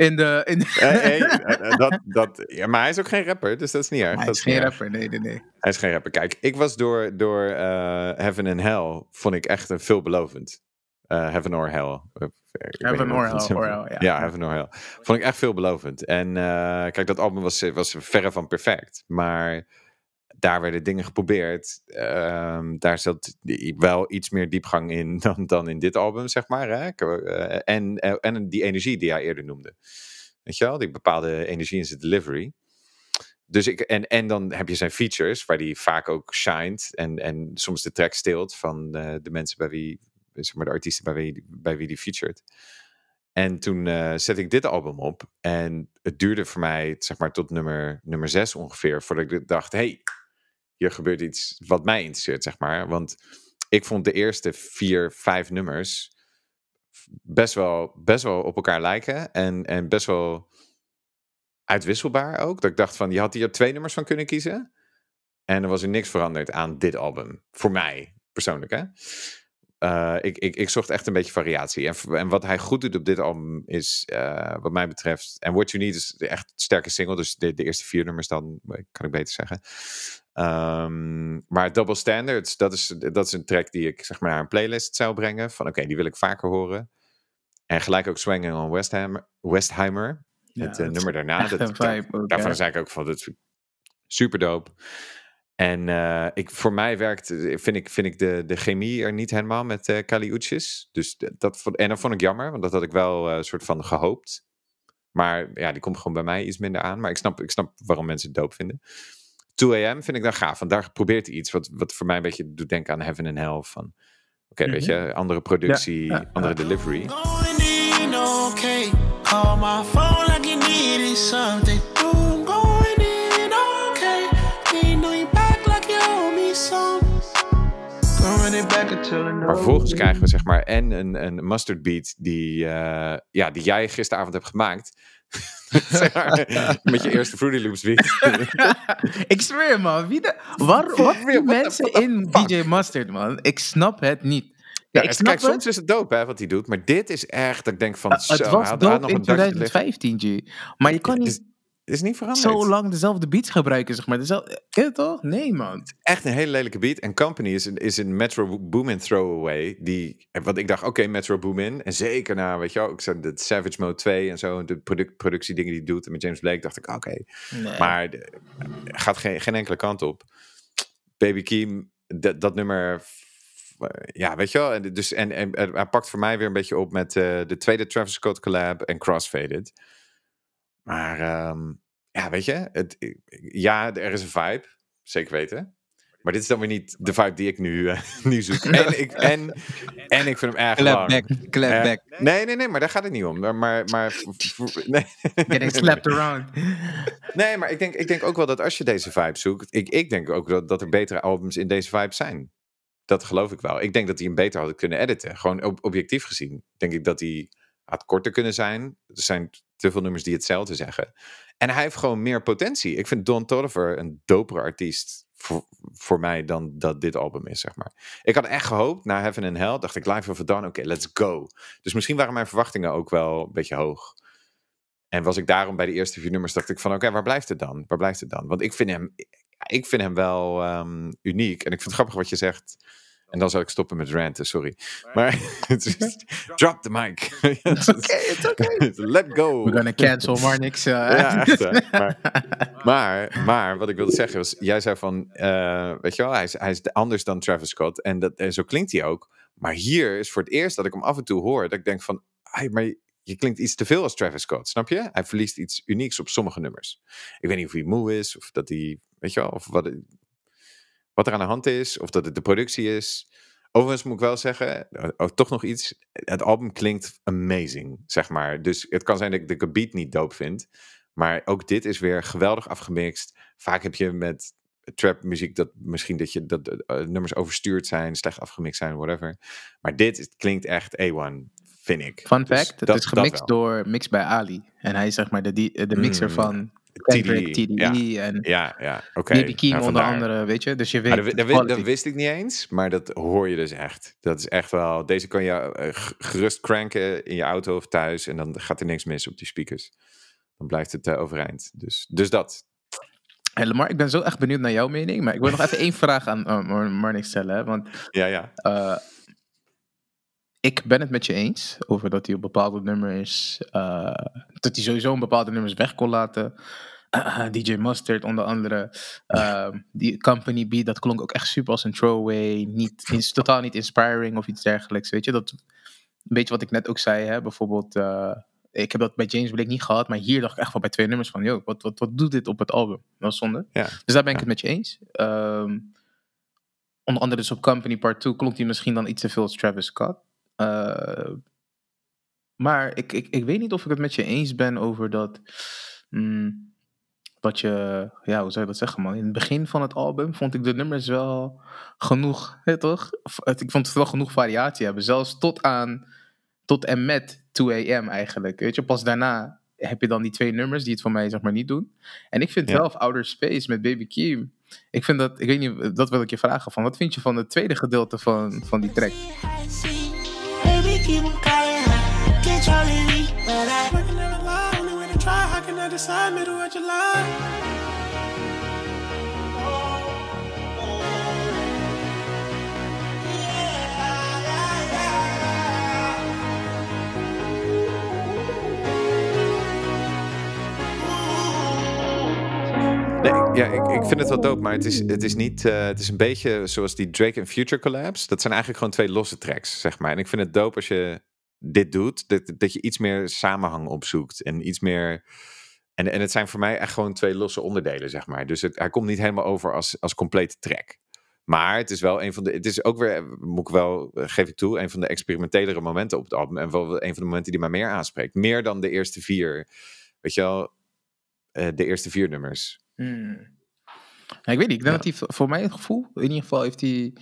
in de... In de Eh, hey, eh, eh, dat, dat, ja, maar hij is ook geen rapper, dus dat is niet erg. hij dat is geen erg. rapper, nee, nee, nee. Hij is geen rapper. Kijk, ik was door, door eh, Heaven and Hell, vond ik echt een veelbelovend. Eh, Heaven or Hell. Eh, Heaven or Hell, zo- or Hell, ja. Ja, Heaven or Hell. Vond ik echt veelbelovend. En eh, kijk, dat album was, was verre van perfect. Maar daar werden dingen geprobeerd. Ehm, daar zat wel iets meer diepgang in dan, dan in dit album, zeg maar. Hè? En, en die energie die hij eerder noemde. Weet je wel? Die bepaalde energie in zijn delivery. Dus ik, en, en dan heb je zijn features, waar hij vaak ook shined. En, en soms de track steelt van de mensen bij wie, zeg maar de artiesten bij wie, bij wie die featured. En toen eh zette ik dit album op. En het duurde voor mij, zeg maar, tot nummer, nummer zes ongeveer. Voordat ik dacht, hey, hier gebeurt iets wat mij interesseert, zeg maar. Want ik vond de eerste vier, vijf nummers best wel, best wel op elkaar lijken. En, en best wel uitwisselbaar ook. Dat ik dacht van, je had hier twee nummers van kunnen kiezen. En er was er niks veranderd aan dit album. Voor mij, persoonlijk hè. Eh, ik, ik, ik zocht echt een beetje variatie. En, en wat hij goed doet op dit album is, eh, wat mij betreft... En What You Need is echt een sterke single. Dus de, de eerste vier nummers dan, eh, kan ik beter zeggen. Ehm, maar Double Standards, dat is, dat is een track die ik zeg maar naar een playlist zou brengen. Van oké, die wil ik vaker horen. En gelijk ook Swinging on Westheimer. Westheimer Ja, het is nummer daarna. Dat, ook, daarvan ja. zei ik ook van, dat ik super dope. En eh, ik, voor mij werkt, eh, vind ik, vind ik de, de chemie er niet helemaal met eh Kali Uchis. Dus dat, vond- en dat vond ik jammer, want dat had ik wel eh, een soort van gehoopt. Maar ja, die komt gewoon bij mij iets minder aan. Maar ik snap, ik snap waarom mensen het dope vinden. 2AM vind ik dan gaaf, want daar probeert hij iets wat, wat voor mij een beetje doet denken aan Heaven and Hell. Van, oké, weet je, andere productie, Ja, ja, andere ja. delivery. Maar vervolgens krijgen we zeg maar en een, een mustard beat die, eh, ja, die jij gisteravond hebt gemaakt. Zeg maar, met je eerste Fruity Loops beat. ik zweer, man. Wie de, waar, wat die mensen in DJ Mustard, man? Ik snap het niet. Ja, ik kijk, het. soms is het dope hè, wat hij doet. Maar dit is echt, dat ik denk van, Het zo, was dope nog in een dakje liggen. 2015, G. Maar je kan niet is, niet veranderd. zo lang dezelfde beats gebruiken, zeg maar. Dezelfde, ja, toch? Nee, man. Echt een hele lelijke beat. En Company is een, is een Metro Boomin throwaway. Die, wat ik dacht, oké, Metro Boomin. En zeker na, weet je wel, ik zei de Savage Mode 2 en zo. De produc productiedingen die hij doet. En met James Blake dacht ik, oké. Nee. Maar gaat geen, geen enkele kant op. Baby Keem, dat, dat nummer. Ja, weet je wel. En, dus, en, en, en hij pakt voor mij weer een beetje op met eh, de tweede Travis Scott collab en Crossfaded. Maar ehm, ja, weet je. Het, ja, er is een vibe. Zeker weten. Maar dit is dan weer niet de vibe die ik nu, eh, nu zoek. En ik, en, en ik vind hem erg Clap lang. back, clap Eh, back. Nee, nee, nee, maar daar gaat het niet om. Maar, maar, nee. Getting slapped around. Nee, maar ik denk, ik denk ook wel dat als je deze vibe zoekt, ik, ik denk ook dat, dat er betere albums in deze vibe zijn. Dat geloof ik wel. Ik denk dat hij hem beter hadden kunnen editen. Gewoon ob- objectief gezien. Denk ik dat hij had korter kunnen zijn. Er zijn te veel nummers die hetzelfde zeggen. En hij heeft gewoon meer potentie. Ik vind Don Toliver een dopere artiest voor, voor mij dan dat dit album is, zeg maar. Ik had echt gehoopt, na Heaven and Hell, dacht ik live of Dawn, oké, let's go. Dus misschien waren mijn verwachtingen ook wel een beetje hoog. En was ik daarom bij de eerste vier nummers, dacht ik van, oké, waar blijft het dan? Waar blijft het dan? Want ik vind hem, ik vind hem wel ehm, uniek. En ik vind het grappig wat je zegt. En dan zal ik stoppen met ranten, sorry. Maar het is- drop the mic. It's okay, it's okay. Let go. We're gonna cancel Marnix. Uh, Ja, echt. hè. Maar, maar, maar wat ik wilde zeggen was, jij zei van, eh, weet je wel, hij is, hij is anders dan Travis Scott. En, dat, en zo klinkt hij ook. Maar hier is voor het eerst dat ik hem af en toe hoor, dat ik denk van, ai, maar je klinkt iets te veel als Travis Scott, snap je? Hij verliest iets unieks op sommige nummers. Ik weet niet of hij moe is, of dat hij, weet je wel, of wat, wat er aan de hand is, of dat het de productie is. Overigens moet ik wel zeggen, eh, ook toch nog iets. Het album klinkt amazing, zeg maar. Dus het kan zijn dat ik de beat niet dope vind. Maar ook dit is weer geweldig afgemixt. Vaak heb je met trap muziek dat misschien dat je dat eh, nummers overstuurd zijn, slecht afgemixt zijn, whatever. Maar dit is- klinkt echt A1, vind ik. Fun Dus fact, het dat- is dat gemixt door Mix bij Ali. En hij is zeg maar de, de mixer Mm, van Kendrick, TDE ja. en Ja, ja, Keem Nou, onder andere, weet je. Dus je weet Maar dat, wist ik niet eens, maar dat hoor je dus echt. Dat is echt wel. Deze kan je eh, gerust cranken in je auto of thuis en dan gaat er niks mis op die speakers. Dan blijft het eh, overeind. Dus, dus dat. Hey, Lamar, ik ben zo echt benieuwd naar jouw mening. Maar ik wil nog even één vraag aan uh, stellen. Want Ja, ja. Eh, ik ben het met je eens over dat hij op bepaalde nummers. eh, dat hij sowieso een bepaalde nummers weg kon laten. Eh, DJ Mustard onder andere. Ehm, die Company Beat, dat klonk ook echt super als een throwaway. Niet, is totaal niet inspiring of iets dergelijks. Weet je, dat. Een beetje wat ik net ook zei, hè? bijvoorbeeld. eh, ik heb dat bij James Blake niet gehad, maar hier dacht ik echt wel bij twee nummers van, yo, wat, wat, wat doet dit op het album? Dat is zonde. Ja. Dus daar ben ik het met je eens. Ehm, onder andere dus op Company Part 2 klonk hij misschien dan iets te veel als Travis Scott. Eh, maar ik, ik, ik weet niet of ik het met je eens ben over dat. mm, dat je. Ja, hoe zou je dat zeggen, man? In het begin van het album vond ik de nummers wel genoeg. Hè, toch? Ik vond het wel genoeg variatie hebben. Zelfs tot aan. Tot en met 2 AM eigenlijk. Weet je, pas daarna heb je dan die twee nummers die het voor mij zeg maar niet doen. En ik vind Ja. zelf Outer Space met Baby Keem. Ik vind dat, ik weet niet, dat wil ik je vragen van. Wat vind je van het tweede gedeelte van, van die track? Ja, ik, ik vind het wel dope, maar het is, het is niet. eh, het is een beetje zoals die Drake en Future collabs. Dat zijn eigenlijk gewoon twee losse tracks, zeg maar. En ik vind het dope als je dit doet, dat, dat je iets meer samenhang opzoekt en iets meer. En, en het zijn voor mij echt gewoon twee losse onderdelen, zeg maar. Dus het, hij komt niet helemaal over als, als complete track. Maar het is wel een van de. Het is ook weer, moet ik wel, eh, geef ik toe, een van de experimentelere momenten op het album. En wel een van de momenten die mij meer aanspreekt. Meer dan de eerste vier. Weet je wel, eh, de eerste vier nummers. Hmm. Ik weet niet. Ik denk Ja. dat hij voor mijn gevoel, in ieder geval heeft hij,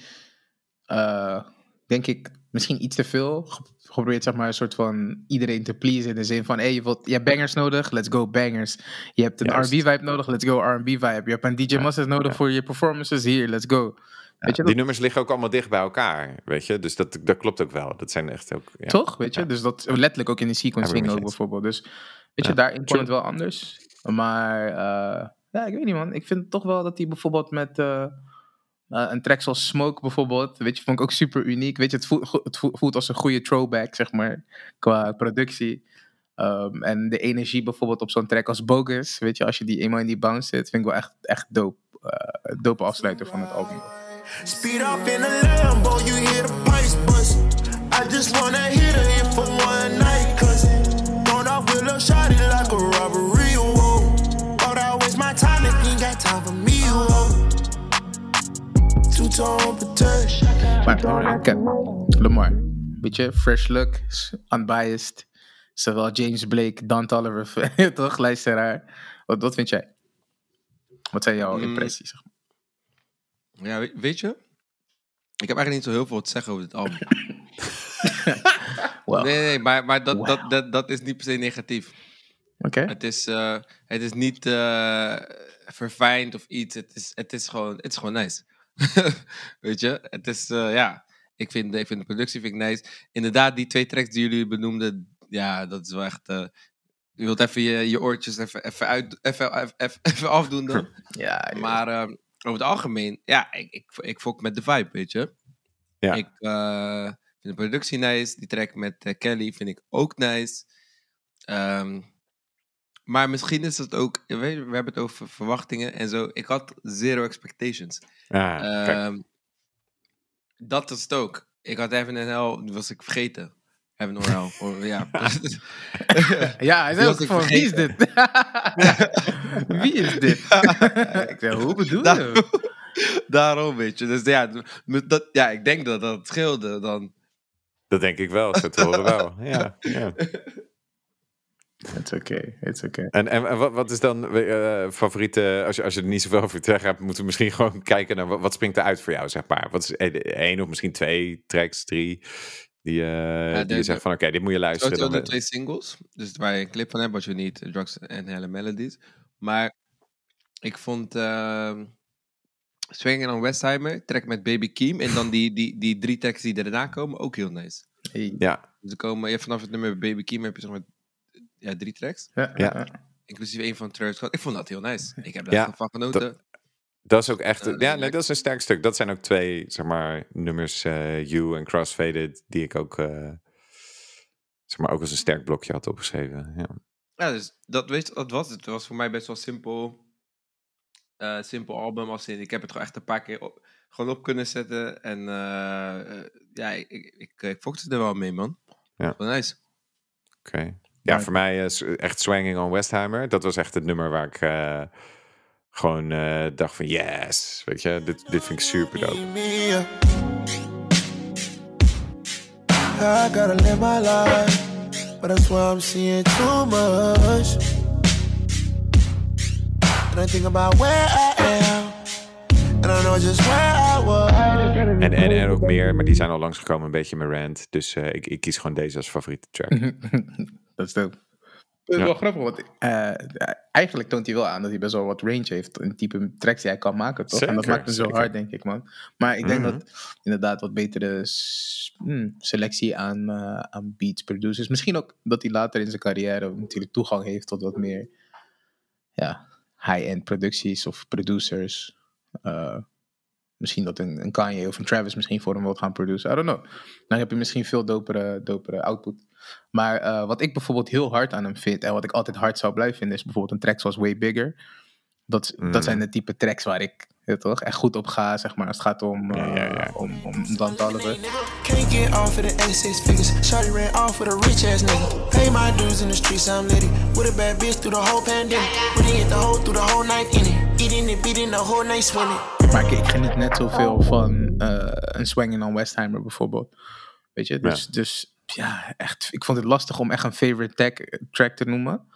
eh, denk ik, misschien iets te veel ge- geprobeerd, zeg maar, een soort van iedereen te pleasen. In de zin van, hey, je, wilt, je hebt bangers nodig, let's go bangers. Je hebt een Juist. R&B-vibe nodig, let's go R&B-vibe. Je hebt een DJ Ja, Masters nodig ja. voor je performances, hier, let's go. Die nummers liggen ook allemaal dicht bij elkaar, weet je. Dus dat, dat klopt ook wel. Dat zijn echt ook... Ja. toch? Weet je, dus dat letterlijk ook in de sequencing ook bijvoorbeeld. Dus, weet je, daarin True. het wel anders. Maar, eh, ja, ik weet niet, man. Ik vind toch wel dat hij bijvoorbeeld met... eh, Uh, een track zoals Smoke bijvoorbeeld, weet je, vond ik ook super uniek. Weet je, het voelt, het voelt, als een goede throwback, zeg maar, qua productie. Um, en de energie bijvoorbeeld op zo'n track als Bogus, weet je, als je die eenmaal in die bounce zit, vind ik wel echt, echt dope. Uh, dope afsluiter van het album. Speed off in a Lambo, you hear the pipes bust. I just wanna hit in for one night, Maar, kijk, Lamar, weet je, fresh look, unbiased. Zowel James Blake, Don Tolliver, toch, luisteraar. Wat, wat vind jij? Wat zijn jouw Mm. impressies? zeg maar? Ja, weet, weet je? Ik heb eigenlijk niet zo heel veel te zeggen over dit album. Wow. Nee, nee, maar, maar dat, Wow. dat, dat, dat is niet per se negatief. Oké. Het is, eh, het is niet eh, verfijnd of iets. Het is, het is, gewoon, het is gewoon nice. Weet je? Het is, eh, ja. Ik vind, ik vind de productie vind ik nice. Inderdaad, die twee tracks die jullie benoemden, ja, dat is wel echt. eh, je wilt even je, je oortjes even, even, uit, even, even, even, afdoen dan. Ja. Maar eh, over het algemeen, ja, ik, ik, ik fok met de vibe, weet je. Ja. Ik vind de productie nice. Die track met Kelly vind ik ook nice. Ehm, maar misschien is het ook, we hebben het over verwachtingen en zo. Ik had zero expectations. Ah. Ehm, dat is het ook. Ik had Heaven and Hell, die was ik vergeten. Heaven or Hell. Or, ja. Ja, hij zei ook van, wie is dit? wie is dit? ik zei, hoe bedoel Daar- je? Daarom, weet je. Dus ja, dat, ja, ik denk dat dat scheelde dan. Dat denk ik wel, zo te horen wel. Ja, ja. It's okay, it's okay. En, en, en wat, wat is dan eh favoriete, als je, als je er niet zoveel over te zeggen hebt, moeten we misschien gewoon kijken naar wat, wat springt er uit voor jou, zeg maar. Wat is één- of misschien twee tracks, drie, die, eh, die de- je zegt van oké, dit moet je luisteren. Sowieso Dan, de twee singles. Dus waar je een clip van hebt, wat je niet, Drugs en Helle Melodies. Maar ik vond uh, Swinging on Westheimer, track met Baby Keem. En dan die, die, die drie tracks die daarna komen, ook heel nice. Hey. ja, Dus er komen, ja, vanaf het nummer Baby Keem heb je zeg maar ja, drie tracks. Ja, Ja. ja. Inclusive één van Travis Scott. Ik vond dat heel nice. Ik heb Ja, daar van genoten. dat is ook echt, Eh, ja, dat is nee, dat is een sterk stuk. Dat zijn ook twee, zeg maar, nummers, eh You en Crossfaded, die ik ook, eh, zeg maar, ook als een sterk blokje had opgeschreven. Ja. Ja, dus dat, weet je, dat was het. Het was voor mij best wel simpel. eh, simpel album. Als in, ik heb het gewoon echt een paar keer op, gewoon op kunnen zetten. En ja, ik, ik, ik, ik er wel mee, man. Ja. Wel nice. Oké. Ja, voor mij is echt Swanging on Westheimer. Dat was echt het nummer waar ik eh, gewoon eh, dacht van yes, weet je, dit, dit vind ik super dope. I gotta live my life, but that's why I'm seeing too much. And I think about where I am, and I know just where I was. En, en, en ook meer, maar die zijn al langsgekomen een beetje mijn rant. Dus eh, ik, ik kies gewoon deze als favoriete track. Dat is dope. Dat is Ja. wel grappig, want eh, eigenlijk toont hij wel aan dat hij best wel wat range heeft. Een type tracks die hij kan maken, toch? en dat maakt hem zo zeker. hard, denk ik, man. Maar ik denk Mhm. dat inderdaad wat betere hmm, selectie aan, eh, aan beats, producers. Misschien ook dat hij later in zijn carrière natuurlijk toegang heeft tot wat meer ja, high-end producties of producers. Eh, misschien dat een, een Kanye of een Travis misschien voor hem wil gaan produceren. I don't know. Dan heb je misschien veel dopere, dopere output. Maar eh, wat ik bijvoorbeeld heel hard aan hem vind en wat ik altijd hard zou blijven vinden, is bijvoorbeeld een track zoals Way Bigger. Dat, Mm. dat zijn de type tracks waar ik ja, toch, echt goed op ga, zeg maar, als het gaat om, Ja, ja, eh, ja. om, om Dan Toliver. Can't get off of the A6 figures. Shorty ran off with a rich ass nigga. Pay my dues in the streets, I'm litty. With a bad bitch through the whole pandemic. Putting it the whole through the whole night in it. Eating it, beating the whole night swimming. Maar ik, ik geniet net zoveel van eh, een Swangin' on Westheimer bijvoorbeeld. Weet je, dus ja. dus ja, echt, ik vond het lastig om echt een favorite tag, track te noemen.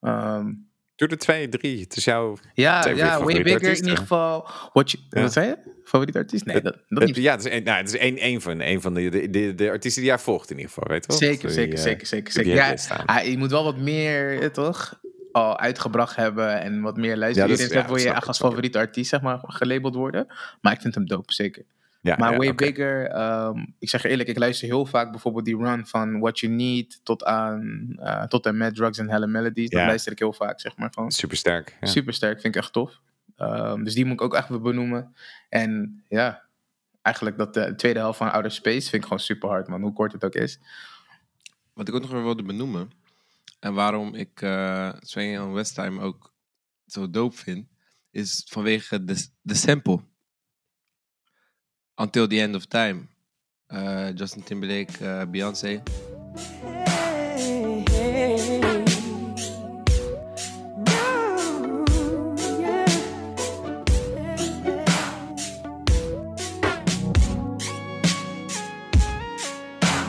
Ehm, Doe er twee, drie. Het is jouw... ja, ja, Way favoriete Bigger in ieder geval. What you, Ja. Wat zei je? Favoriete artiest? Nee, dat, niet. ja, het is, een, nou, het is één, één van, één van de, de, de, de artiesten die jij volgt in ieder geval, weet je wel? Zeker, Die, zeker, eh, zeker, zeker. zeker. heb Ja, je staan. ah, je moet wel wat meer, eh, toch? Al uitgebracht hebben en wat meer luisteren. Ja, dat is- ja, wil je echt als favoriete artiest, zeg maar, gelabeld worden. Maar ik vind hem dope, zeker. Ja, Maar ja, Way. Bigger, ehm, ik zeg je eerlijk, ik luister heel vaak bijvoorbeeld die run van What You Need tot aan eh, tot en met Drugs and Hella Melodies. Dat Ja. luister ik heel vaak, zeg maar. Van. Super sterk. Ja. Super sterk, vind ik echt tof. Ehm, dus die moet ik ook echt weer benoemen. En ja, eigenlijk dat de tweede helft van Outer Space vind ik gewoon super hard, man. Hoe kort het ook is. Wat ik ook nog wel wilde benoemen. En waarom ik uh, Swinging on Westtime ook zo dope vind. Is vanwege de, de sample. Until the End of Time. Uh, Justin Timberlake, uh, Beyoncé.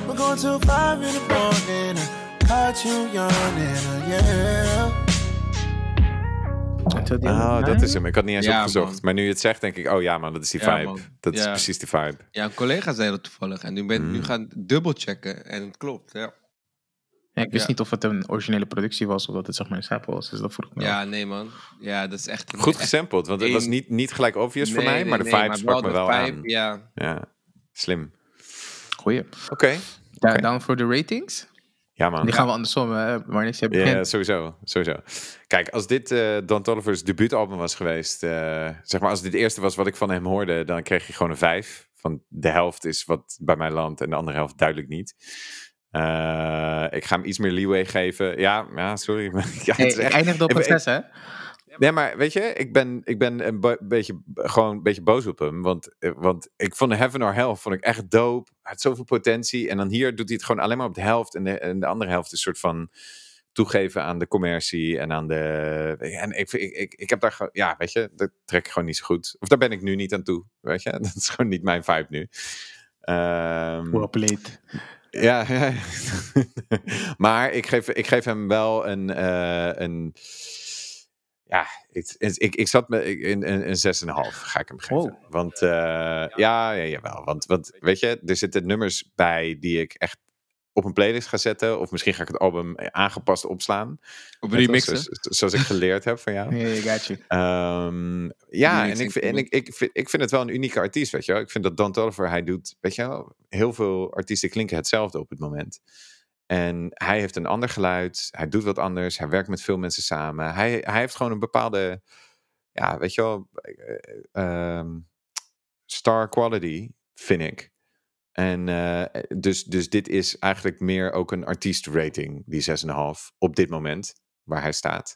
We're going till five in the morning. I caught you yawning, uh, yeah. Oh, dat Time? is hem. Ik had niet eens Ja, opgezocht. man. Maar nu je het zegt, denk ik, oh ja man, dat is die Ja, vibe. man. dat is precies die vibe. Ja, een collega zei dat toevallig. En nu ben ik nu Mm. gaan dubbelchecken. En het klopt, ja. Ja, ik wist Ja. niet of het een originele productie was of dat het zeg maar een sample was. Dus dat vroeg ik me. Ja, nee man. Ja, dat is echt... Goed gesampled, want het was niet, niet gelijk obvious voor mij, nee, maar de nee, vibe maar sprak me wel vibe, aan. Ja, Ja, slim. Goeie. Oké. Ja, Oké. down voor de ratings. Ja man. Die gaan we andersom, hè, Ja, begint. sowieso, sowieso. Kijk, als dit eh Don Toliver's debuutalbum was geweest, eh, zeg maar als dit eerste was wat ik van hem hoorde, dan kreeg je gewoon een vijf. Van de helft is wat bij mij landt en de andere helft duidelijk niet. Eh, ik ga hem iets meer leeway geven. Ja, ja sorry. maar ja, Hey, het is echt- eindig op zes, hè? Nee, maar weet je, ik ben, ik ben een bo- beetje, gewoon een beetje boos op hem. Want, eh, want ik vond de Heaven or Hell vond ik echt dope. Hij had zoveel potentie. En dan hier doet hij het gewoon alleen maar op de helft. En de, en de andere helft is een soort van toegeven aan de commercie en aan de... En ik, ik, ik, ik heb daar gewoon... Ja, weet je, dat trek ik gewoon niet zo goed. Of daar ben ik nu niet aan toe, weet je. Dat is gewoon niet mijn vibe nu. Ehm, played. Ja, ja. maar ik geef, ik geef hem wel een. eh, een ja, ik, ik, ik zat me in een, een 6,5 ga ik hem geven. Wow. Want eh, ja, ja, jawel. Want, want weet je, er zitten nummers bij die ik echt op een playlist ga zetten. Of misschien ga ik het album aangepast opslaan. Op remixen. Zoals, zoals ik geleerd heb van jou. Yeah, got you. Ehm, ja, en, ik, vind- en ik, ik, vind, ik vind het wel een unieke artiest, weet je wel. Ik vind dat Don Toliver, hij doet, weet je wel, heel veel artiesten klinken hetzelfde op het moment. En hij heeft een ander geluid, hij doet wat anders, hij werkt met veel mensen samen. Hij, hij heeft gewoon een bepaalde, ja, weet je wel, eh, ehm, star quality, vind ik. En eh, dus, dus dit is eigenlijk meer ook een artiest-rating, die 6,5, op dit moment, waar hij staat.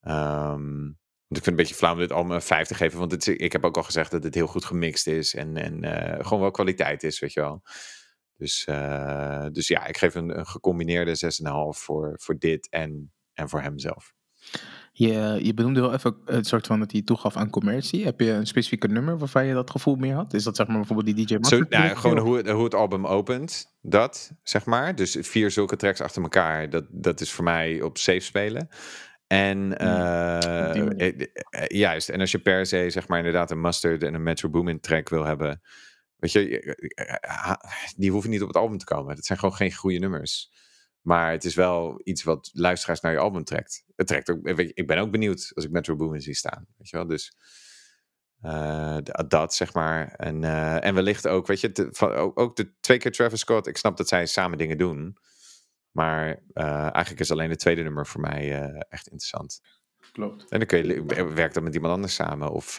Ehm, ik vind het een beetje flauw om dit allemaal een 5 te geven. Want ik heb ook al gezegd dat het heel goed gemixt is. En, en eh, gewoon wel kwaliteit is, weet je wel. Dus, eh, dus ja, ik geef een, een gecombineerde 6,5 voor, voor dit en, en voor hemzelf. Je, je benoemde heel even het soort van dat hij toegaf aan commercie. Heb je een specifieke nummer waarvan je dat gevoel meer had? Is dat zeg maar bijvoorbeeld die DJ Zo, nou, gewoon hoe, het- hoe het album opent, dat zeg maar. Dus vier zulke tracks achter elkaar, dat, dat is voor mij op safe spelen. En die manier. eh, eh, juist, en als je per se zeg maar inderdaad een Mustard en een Metro Boomin track wil hebben, weet je, eh, eh, eh, die hoeven niet op het album te komen. Dat zijn gewoon geen goede nummers. Maar het is wel iets wat luisteraars naar je album trekt. Het trekt ook, weet je, ik ben ook benieuwd als ik Metro Boomin zie staan. Weet je wel, dus dat zeg maar. En, en wellicht ook, weet je, te- van, ook, ook de twee keer Travis Scott. Ik snap dat zij samen dingen doen. Maar eigenlijk is alleen het tweede nummer voor mij echt interessant. Klopt. En dan kun je li- werk dan met iemand anders samen. Of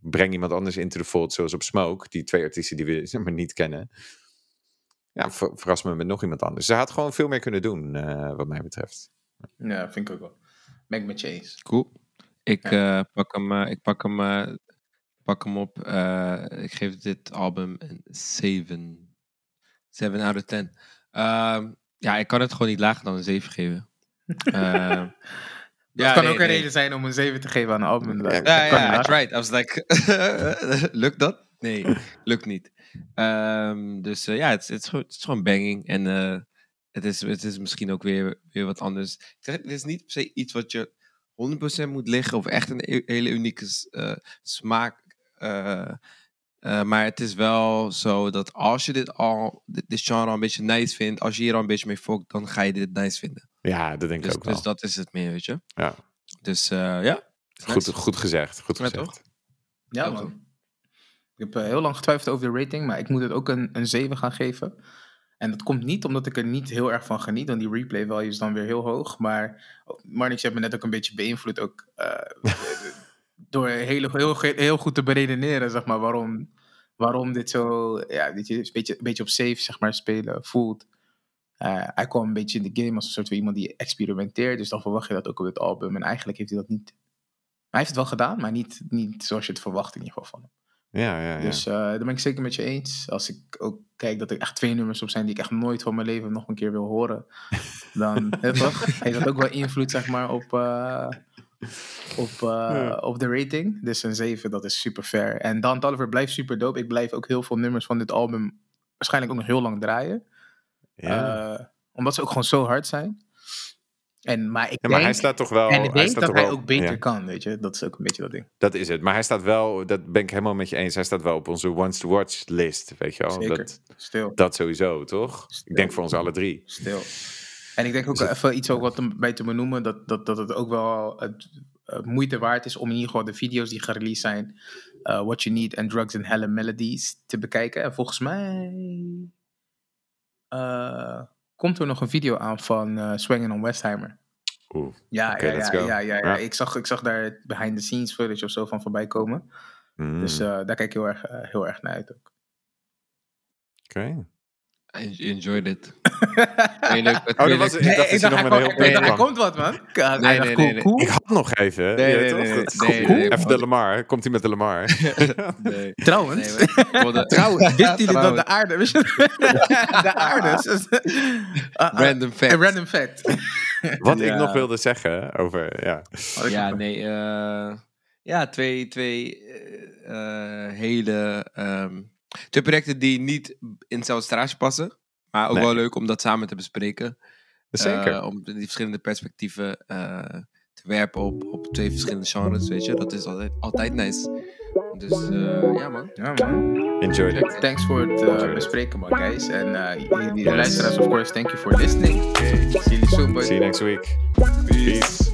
breng iemand anders into the fold, zoals op Smoke. Die twee artiesten die we zeg maar, niet kennen. Ja, ver- verras me met nog iemand anders. Ze had gewoon veel meer kunnen doen, eh, wat mij betreft. Ja, vind ik ook wel. Ben ik met je eens. Cool. Ik, eh, pak, hem, eh, ik pak, hem, eh, pak hem op. eh, ik geef dit album een 7. 7 out of 10. Ehm, ja, ik kan het gewoon niet lager dan een 7 geven. Dat ja, kan nee, ook een nee. reden zijn om een 7 te geven aan een album. Ja, Dat kan ja, I inderdaad. tried. I was like, lukt dat? Nee, lukt niet. Ehm, dus eh, ja, het, is- het, is gewoon, het is gewoon banging. En eh, het, is, het is misschien ook weer, weer wat anders. Ik zeg, het is niet per se iets wat je 100% moet liggen of echt een e- hele unieke eh, smaak. eh, eh, maar het is wel zo dat als je dit al, dit, dit genre al een beetje nice vindt, als je hier al een beetje mee fokt, dan ga je dit nice vinden. Ja, dat denk ik Dus, ook wel. dus dat is het meer, weet je. Ja. Dus eh, ja. Goed, nice. goed gezegd. Goed Ja, gezegd. toch? Ja, Ja, man. Ik heb eh, heel lang getwijfeld over de rating, maar ik moet het ook een, een 7 gaan geven. En dat komt niet omdat ik er niet heel erg van geniet, want die replay value is dan weer heel hoog. Maar oh, Marnix, je hebt me net ook een beetje beïnvloed, ook eh, door heel, heel, heel goed te beredeneren, zeg maar, waarom, waarom dit zo, ja, dit je, een beetje, een beetje op safe, zeg maar, spelen voelt. Eh, hij kwam een beetje in de game als een soort van iemand die experimenteert, dus dan verwacht je dat ook op het album. En eigenlijk heeft hij dat niet. Hij heeft het wel gedaan, maar niet, niet zoals je het verwacht in ieder geval van hem. Ja, ja, ja. Dus eh daar ben ik zeker met je eens. Als ik ook kijk dat er echt twee nummers op zijn die ik echt nooit van mijn leven nog een keer wil horen, dan toch? heeft dat ook wel invloed zeg maar, op, eh, op, op de rating. Dus een 7, dat is super fair. En Dan Toliver blijft super dope. Ik blijf ook heel veel nummers van dit album waarschijnlijk ook nog heel lang draaien. Ja. Eh, omdat ze ook gewoon zo hard zijn. En, maar ik Ja, maar denk, hij staat toch wel. en ik denk dat hij wel- ook beter ja. kan, weet je. Dat is ook een beetje dat ding. Dat is het. Maar hij staat wel, dat ben ik helemaal met je eens. Hij staat wel op onze Once to Watch list, weet je wel. Dat, Stil. dat sowieso, toch? Ik denk voor ons alle drie. Stil. En ik denk ook Dus even iets ook wat erbij te benoemen, dat, dat, dat het ook wel het, moeite waard is om in ieder geval de video's die gereleased zijn, eh, What You Need and Drugs and Hella Melodies, te bekijken. En volgens mij eh, komt er nog een video aan van eh Swinging on Westheimer. Oeh. Ja, ja, let's ja, go. ja, ja, ja. Ja. Ik, zag, ik zag daar behind the scenes footage of zo van voorbij komen. Mm, Dus eh, daar kijk ik heel erg, heel erg naar uit ook. Oké. Enjoyed it. Tweede- Oh, dat was, dat je nog met een heel er kwam. komt wat, man. Hij Nee, nee, cool, nee, nee. Ik had nog even. Nee, nee, nee, nee, nee, nee, Even man. de Lamar. Komt hij met de Lamar? Nee. Trouwens, Nee, Trouwens, wisten jullie dat de aarde... wist je- de aarde... is- Ah, ah, Random fact. Een random fact. Wat ik nog wilde zeggen over, ja. Ja, nee. eh, ja, twee, twee eh, eh, hele... twee projecten die niet in hetzelfde straatje passen. Maar ook Nee. wel leuk om dat samen te bespreken. Zeker. Eh, om die verschillende perspectieven eh, te werpen op, op twee verschillende genres, weet je. Dat is altijd, altijd nice. Dus eh, ja, man. Ja, man. Enjoy it. Thanks voor het bespreken, man, guys. En eh jullie de luisteraars, of course, thank you for listening. See you soon, boys. See you next week. Peace.